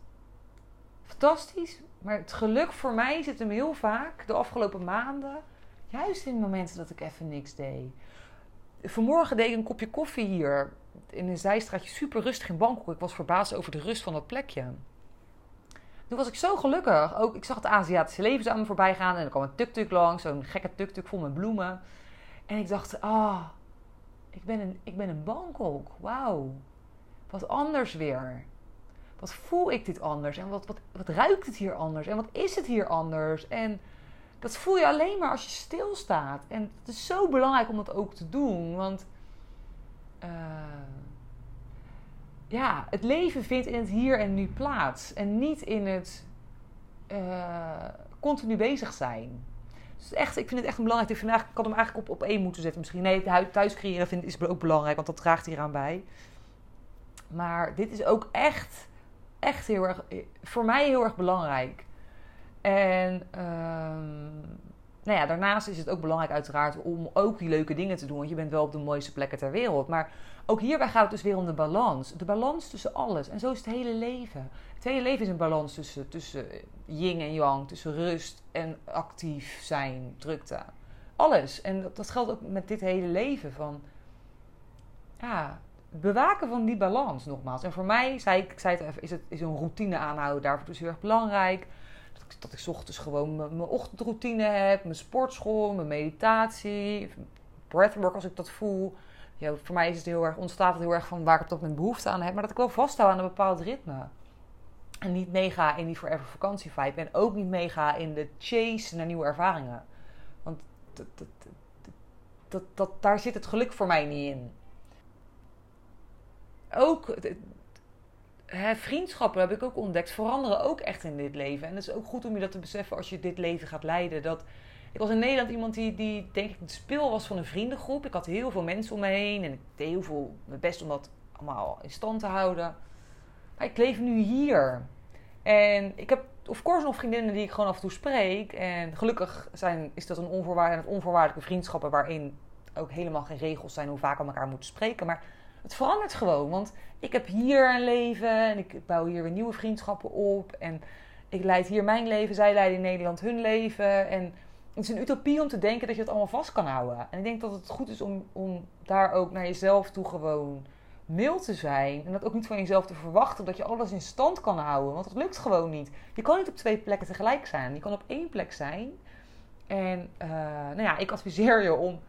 fantastisch. Maar het geluk voor mij zit hem heel vaak de afgelopen maanden. Juist in momenten dat ik even niks deed. Vanmorgen deed ik een kopje koffie hier in een zijstraatje, super rustig in Bangkok. Ik was verbaasd over de rust van dat plekje. Toen was ik zo gelukkig. Ook, ik zag het Aziatische leven aan me voorbij gaan. En er kwam een tuk-tuk langs, zo'n gekke tuk-tuk vol met bloemen. En ik dacht, ah, ik, ben in, ik ben in Bangkok. Wauw. Wat anders weer. Wat voel ik dit anders? En wat, wat, wat ruikt het hier anders? En wat is het hier anders? En dat voel je alleen maar als je stilstaat. En het is zo belangrijk om dat ook te doen. Want uh, ja, het leven vindt in het hier en nu plaats. En niet in het uh, continu bezig zijn. Dus echt, ik vind het echt een belangrijk. Ik, vind ik had hem eigenlijk op, op één moeten zetten. Misschien nee, thuis creëren vind, is ook belangrijk, want dat draagt hieraan bij. Maar dit is ook echt, echt heel erg, voor mij heel erg belangrijk. En um, nou ja, daarnaast is het ook belangrijk uiteraard om ook die leuke dingen te doen. Want je bent wel op de mooiste plekken ter wereld. Maar ook hierbij gaat het dus weer om de balans. De balans tussen alles. En zo is het hele leven. Het hele leven is een balans tussen, tussen yin en yang. Tussen rust en actief zijn, drukte. Alles. En dat, dat geldt ook met dit hele leven. Van, ja, bewaken van die balans nogmaals. En voor mij, zei ik, zei het even, is, het, is een routine aanhouden daarvoor dus heel erg belangrijk dat ik ochtends gewoon mijn, ochtendroutine heb, mijn sportschool, mijn meditatie, breathwork als ik dat voel. Ja, voor mij is het heel erg, ontstaat het heel erg van waar ik op moment behoefte aan heb, maar dat ik wel vasthoud aan een bepaald ritme. En niet meega in die forever vakantie vibe. En ook niet meega in de chase naar nieuwe ervaringen. Want dat, dat, dat, daar zit het geluk voor mij niet in. Ook hè, vriendschappen heb ik ook ontdekt, veranderen ook echt in dit leven. En het is ook goed om je dat te beseffen als je dit leven gaat leiden. Dat, ik was in Nederland iemand die, die denk ik het speel was van een vriendengroep. Ik had heel veel mensen om me heen en ik deed heel veel mijn best om dat allemaal in stand te houden. Maar ik leef nu hier. En ik heb of course nog vriendinnen die ik gewoon af en toe spreek. En gelukkig zijn, is dat een onvoorwaardelijke, onvoorwaardelijke vriendschappen waarin ook helemaal geen regels zijn hoe vaak we elkaar moeten spreken. Maar het verandert gewoon. Want ik heb hier een leven en ik bouw hier weer nieuwe vriendschappen op. En ik leid hier mijn leven, zij leiden in Nederland hun leven. En het is een utopie om te denken dat je het allemaal vast kan houden. En ik denk dat het goed is om, om daar ook naar jezelf toe gewoon mild te zijn. En dat ook niet van jezelf te verwachten dat je alles in stand kan houden. Want dat lukt gewoon niet. Je kan niet op twee plekken tegelijk zijn. Je kan op één plek zijn. En uh, nou ja, ik adviseer je om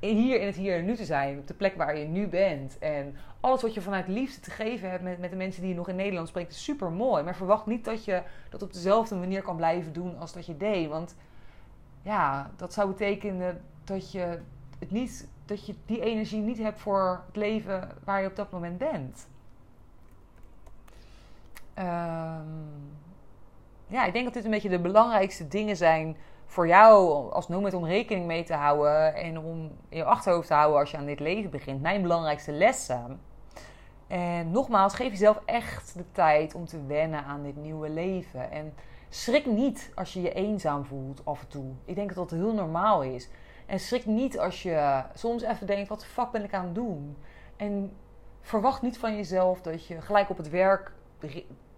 hier in het hier en nu te zijn. Op de plek waar je nu bent. En alles wat je vanuit liefde te geven hebt met, met de mensen die je nog in Nederland spreekt, is super mooi. Maar verwacht niet dat je dat op dezelfde manier kan blijven doen als dat je deed. Want ja, dat zou betekenen dat je, het niet, dat je die energie niet hebt voor het leven waar je op dat moment bent. Um, ja, ik denk dat dit een beetje de belangrijkste dingen zijn voor jou als nomad om rekening mee te houden en om in je achterhoofd te houden als je aan dit leven begint. Mijn belangrijkste lessen. En nogmaals, geef jezelf echt de tijd om te wennen aan dit nieuwe leven. En schrik niet als je je eenzaam voelt af en toe. Ik denk dat dat heel normaal is. En schrik niet als je soms even denkt: wat de fuck ben ik aan het doen? En verwacht niet van jezelf dat je gelijk op het werk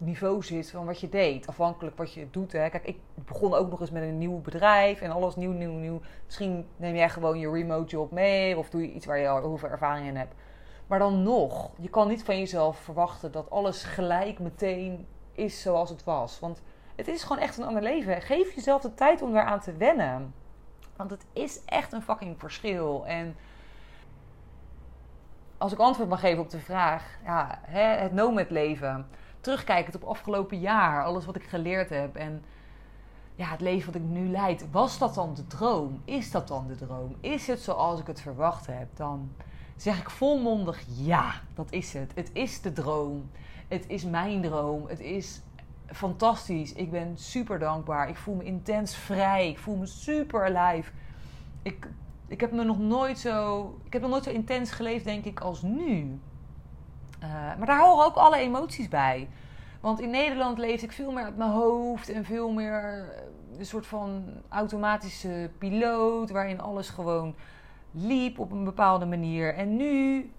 niveau zit van wat je deed. Afhankelijk wat je doet. Hè. Kijk, ik begon ook nog eens met een nieuw bedrijf en alles nieuw, nieuw, nieuw. Misschien neem jij gewoon je remote job mee of doe je iets waar je al heel veel ervaring in hebt. Maar dan nog, je kan niet van jezelf verwachten dat alles gelijk meteen is zoals het was. Want het is gewoon echt een ander leven. Geef jezelf de tijd om aan te wennen. Want het is echt een fucking verschil. En als ik antwoord mag geven op de vraag, ja, het nomad leven terugkijkend op afgelopen jaar, alles wat ik geleerd heb en ja, het leven wat ik nu leid, was dat dan de droom? Is dat dan de droom? Is het zoals ik het verwacht heb? Dan zeg ik volmondig ja, dat is het. Het is de droom. Het is mijn droom. Het is fantastisch. Ik ben super dankbaar. Ik voel me intens vrij. Ik voel me super alive. Ik, ik heb me nog nooit zo. Ik heb nog nooit zo intens geleefd, denk ik, als nu. Eh, maar daar horen ook alle emoties bij. Want in Nederland leefde ik veel meer uit mijn hoofd en veel meer eh, een soort van automatische piloot, waarin alles gewoon liep op een bepaalde manier. En nu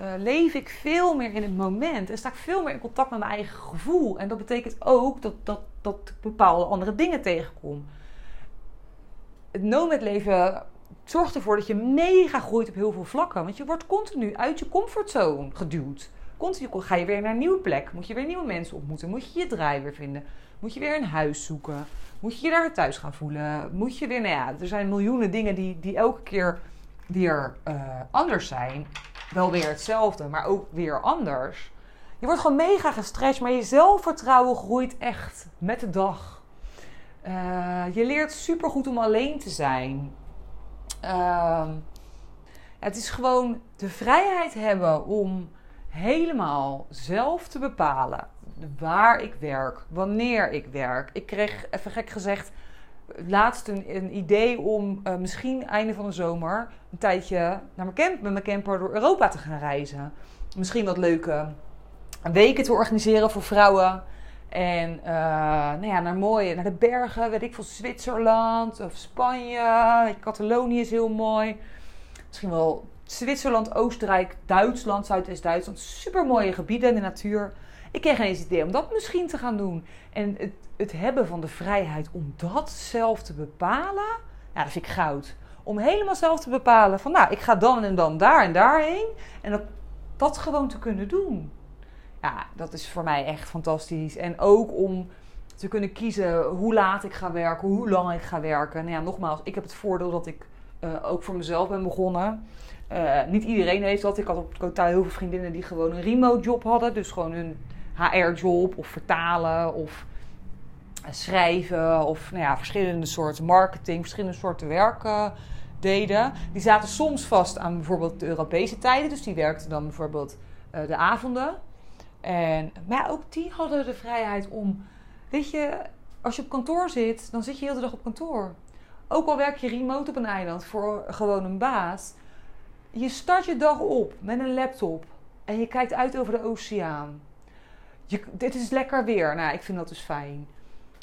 uh, leef ik veel meer in het moment en sta ik veel meer in contact met mijn eigen gevoel. En dat betekent ook dat, dat, dat ik bepaalde andere dingen tegenkom. Het nomad leven zorgt ervoor dat je mega groeit op heel veel vlakken. Want je wordt continu uit je comfortzone geduwd. Continu ga je weer naar een nieuwe plek. Moet je weer nieuwe mensen ontmoeten. Moet je je draai weer vinden. Moet je weer een huis zoeken. Moet je je daar thuis gaan voelen. Moet je weer, nou ja, er zijn miljoenen dingen die, die elke keer weer uh, anders zijn. Wel weer hetzelfde, maar ook weer anders. Je wordt gewoon mega gestrest, maar je zelfvertrouwen groeit echt met de dag. Uh, je leert supergoed om alleen te zijn. Uh, het is gewoon de vrijheid hebben om helemaal zelf te bepalen waar ik werk, wanneer ik werk. Ik kreeg, even gek gezegd, laatst een, een idee om uh, misschien einde van de zomer een tijdje naar mijn camp, met mijn camper door Europa te gaan reizen. Misschien wat leuke weken te organiseren voor vrouwen. En uh, nou ja, naar mooie, naar de bergen, weet ik veel, Zwitserland of Spanje. Catalonië is heel mooi. Misschien wel Zwitserland, Oostenrijk, Duitsland, Zuidwest-Duitsland. Super mooie gebieden in de natuur. Ik kreeg ineens het idee om dat misschien te gaan doen. En het, het hebben van de vrijheid om dat zelf te bepalen, ja, dat vind ik goud. Om helemaal zelf te bepalen van, nou, ik ga dan en dan daar en daarheen. En dat, dat gewoon te kunnen doen. Ja, dat is voor mij echt fantastisch. En ook om te kunnen kiezen hoe laat ik ga werken, hoe lang ik ga werken. Nou ja, nogmaals, ik heb het voordeel dat ik uh, ook voor mezelf ben begonnen. Uh, niet iedereen heeft dat. Ik had op totaal heel veel vriendinnen die gewoon een remote job hadden. Dus gewoon een HR-job of vertalen of schrijven of nou ja, verschillende soorten marketing, verschillende soorten werken deden. Die zaten soms vast aan bijvoorbeeld de Europese tijden. Dus die werkten dan bijvoorbeeld uh, de avonden. En, maar ook die hadden de vrijheid om, weet je, als je op kantoor zit, dan zit je heel de dag op kantoor. Ook al werk je remote op een eiland voor gewoon een baas. Je start je dag op met een laptop en je kijkt uit over de oceaan. Je, dit is lekker weer. Nou, ik vind dat dus fijn.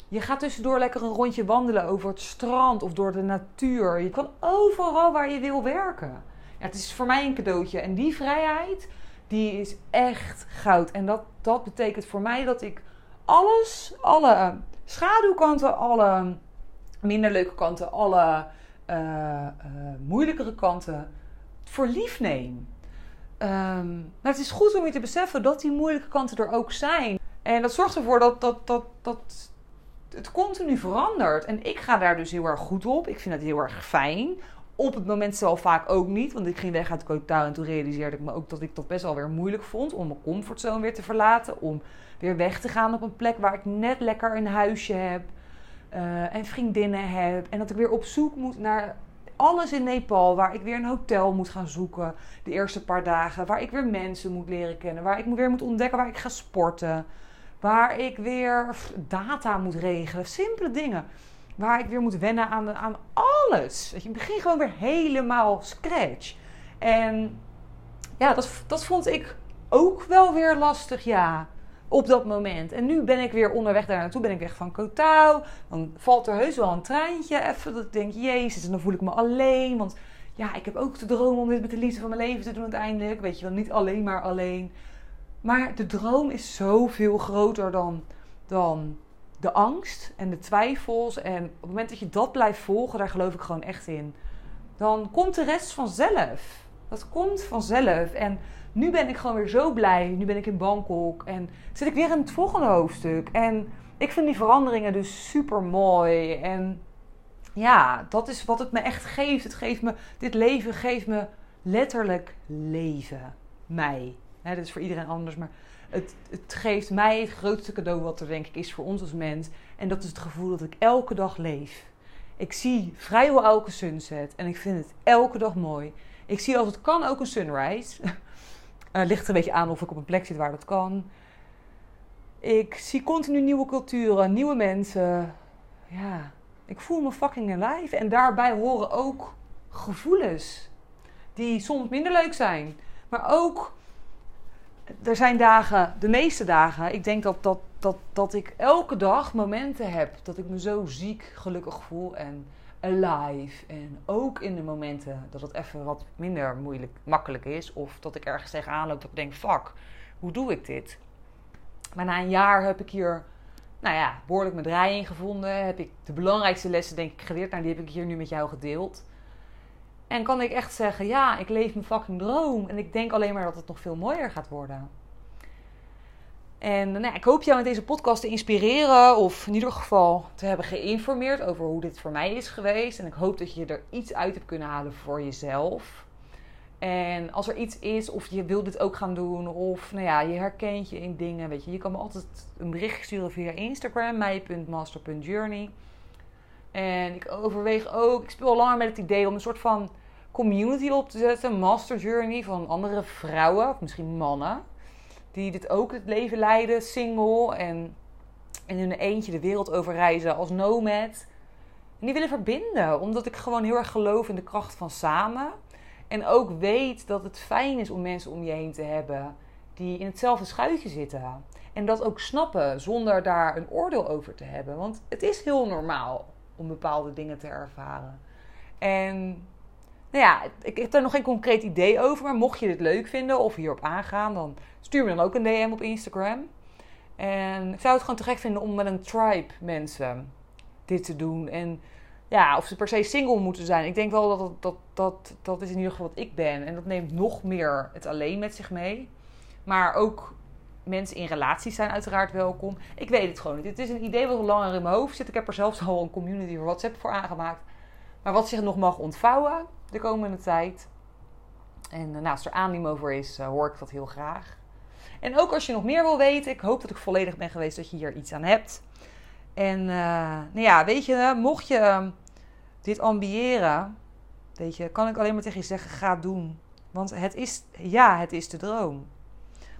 Je gaat tussendoor lekker een rondje wandelen over het strand of door de natuur. Je kan overal waar je wil werken. Ja, het is voor mij een cadeautje. En die vrijheid, die is echt goud. En dat, dat betekent voor mij dat ik alles, alle schaduwkanten, alle minder leuke kanten, alle uh, uh, moeilijkere kanten voor lief neem. Um, maar het is goed om je te beseffen dat die moeilijke kanten er ook zijn. En dat zorgt ervoor dat, dat, dat, dat het continu verandert. En ik ga daar dus heel erg goed op. Ik vind het heel erg fijn. Op het moment zelf vaak ook niet. Want ik ging weg uit Kotaal en toen realiseerde ik me ook dat ik dat best wel weer moeilijk vond. Om mijn comfortzone weer te verlaten. Om weer weg te gaan op een plek waar ik net lekker een huisje heb eh, en vriendinnen heb. En dat ik weer op zoek moet naar alles in Nepal. Waar ik weer een hotel moet gaan zoeken de eerste paar dagen. Waar ik weer mensen moet leren kennen. Waar ik weer moet ontdekken waar ik ga sporten. Waar ik weer data moet regelen. Simpele dingen. Waar ik weer moet wennen aan, aan alles. Weet je, ik begin gewoon weer helemaal scratch. En ja, dat, dat vond ik ook wel weer lastig, ja. Op dat moment. En nu ben ik weer onderweg daar naartoe. Ben ik weg van Kotau. Dan valt er heus wel een treintje even. Dat ik denk, jezus. En dan voel ik me alleen. Want ja, ik heb ook de droom om dit met de liefde van mijn leven te doen uiteindelijk. Weet je wel, niet alleen maar alleen. Maar de droom is zoveel groter dan, dan de angst en de twijfels. En op het moment dat je dat blijft volgen, daar geloof ik gewoon echt in. Dan komt de rest vanzelf. Dat komt vanzelf. En nu ben ik gewoon weer zo blij. Nu ben ik in Bangkok en zit ik weer in het volgende hoofdstuk. En ik vind die veranderingen dus super mooi. En ja, dat is wat het me echt geeft. Het geeft me, dit leven geeft me letterlijk leven. Mij. Hè, dat is voor iedereen anders, maar het, het geeft mij het grootste cadeau wat er denk ik is voor ons als mens. En dat is het gevoel dat ik elke dag leef. Ik zie vrijwel elke sunset en ik vind het elke dag mooi. Ik zie als het kan ook een sunrise. Uh, (laughs) ligt er een beetje aan of ik op een plek zit waar dat kan. Ik zie continu nieuwe culturen, nieuwe mensen. Ja, ik voel me fucking alive. En daarbij horen ook gevoelens. Die soms minder leuk zijn. Maar ook, er zijn dagen, de meeste dagen, ik denk dat, dat, dat, dat ik elke dag momenten heb dat ik me zo ziek gelukkig voel. En alive. En ook in de momenten dat het even wat minder moeilijk, makkelijk is. Of dat ik ergens tegenaan loop dat ik denk, fuck, hoe doe ik dit? Maar na een jaar heb ik hier, nou ja, behoorlijk mijn draai in gevonden. Heb ik de belangrijkste lessen denk ik geleerd. Nou, die heb ik hier nu met jou gedeeld. En kan ik echt zeggen, ja, ik leef mijn fucking droom. En ik denk alleen maar dat het nog veel mooier gaat worden. En nou, ik hoop jou met deze podcast te inspireren of in ieder geval te hebben geïnformeerd over hoe dit voor mij is geweest. En ik hoop dat je er iets uit hebt kunnen halen voor jezelf. En als er iets is of je wilt dit ook gaan doen of nou ja, je herkent je in dingen, weet je, je kan me altijd een bericht sturen via Instagram, mij.master.journey. En ik overweeg ook, ik speel al langer met het idee om een soort van community op te zetten, Master Journey van andere vrouwen of misschien mannen die dit ook het leven leiden, single en in hun eentje de wereld over reizen als nomad. En die willen verbinden, omdat ik gewoon heel erg geloof in de kracht van samen. En ook weet dat het fijn is om mensen om je heen te hebben die in hetzelfde schuitje zitten. En dat ook snappen zonder daar een oordeel over te hebben. Want het is heel normaal om bepaalde dingen te ervaren. En nou ja, ik heb daar nog geen concreet idee over. Maar mocht je dit leuk vinden of hierop aangaan, dan stuur me dan ook een DM op Instagram. En ik zou het gewoon te gek vinden om met een tribe mensen dit te doen. En ja, of ze per se single moeten zijn. Ik denk wel dat dat, dat, dat is in ieder geval wat ik ben. En dat neemt nog meer het alleen met zich mee. Maar ook mensen in relaties zijn uiteraard welkom. Ik weet het gewoon niet. Het is een idee wat langer in mijn hoofd zit. Ik heb er zelfs al een community voor WhatsApp voor aangemaakt. Maar wat zich nog mag ontvouwen de komende tijd. En uh, nou, als er animo voor is, uh, hoor ik dat heel graag. En ook als je nog meer wil weten, ik hoop dat ik volledig ben geweest dat je hier iets aan hebt. En uh, nou ja, weet je, mocht je ehm, dit ambiëren, weet je, kan ik alleen maar tegen je zeggen, ga doen. Want het is, ja, het is de droom.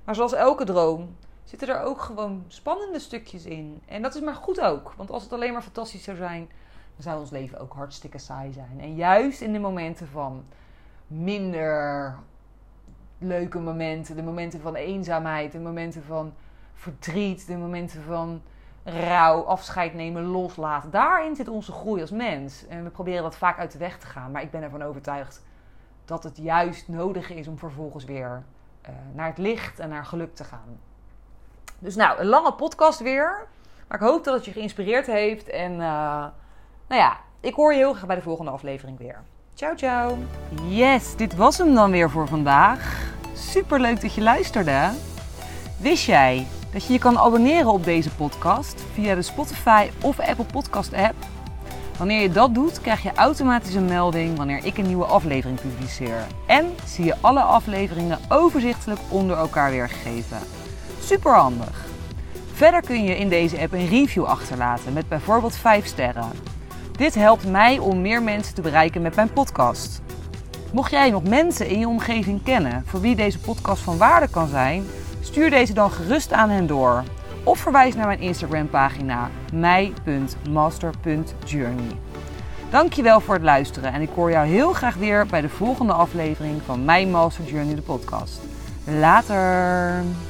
Maar zoals elke droom zitten er ook gewoon spannende stukjes in. En dat is maar goed ook. Want als het alleen maar fantastisch zou zijn, dan zou ons leven ook hartstikke saai zijn. En juist in de momenten van minder leuke momenten, de momenten van eenzaamheid, de momenten van verdriet, de momenten van rouw, afscheid nemen, loslaten. Daarin zit onze groei als mens. En we proberen dat vaak uit de weg te gaan. Maar ik ben ervan overtuigd dat het juist nodig is om vervolgens weer uh, naar het licht en naar geluk te gaan. Dus nou, een lange podcast weer. Maar ik hoop dat het je geïnspireerd heeft. En uh, nou ja, ik hoor je heel graag bij de volgende aflevering weer. Ciao, ciao. Yes, dit was hem dan weer voor vandaag. Super leuk dat je luisterde. Wist jij dat je je kan abonneren op deze podcast via de Spotify of Apple Podcast app? Wanneer je dat doet, krijg je automatisch een melding wanneer ik een nieuwe aflevering publiceer. En zie je alle afleveringen overzichtelijk onder elkaar weergegeven. Super handig. Verder kun je in deze app een review achterlaten met bijvoorbeeld 5 sterren. Dit helpt mij om meer mensen te bereiken met mijn podcast. Mocht jij nog mensen in je omgeving kennen voor wie deze podcast van waarde kan zijn, stuur deze dan gerust aan hen door. Of verwijs naar mijn Instagram pagina mij.master.journey. Dankjewel voor het luisteren en ik hoor jou heel graag weer bij de volgende aflevering van My Master Journey de podcast. Later!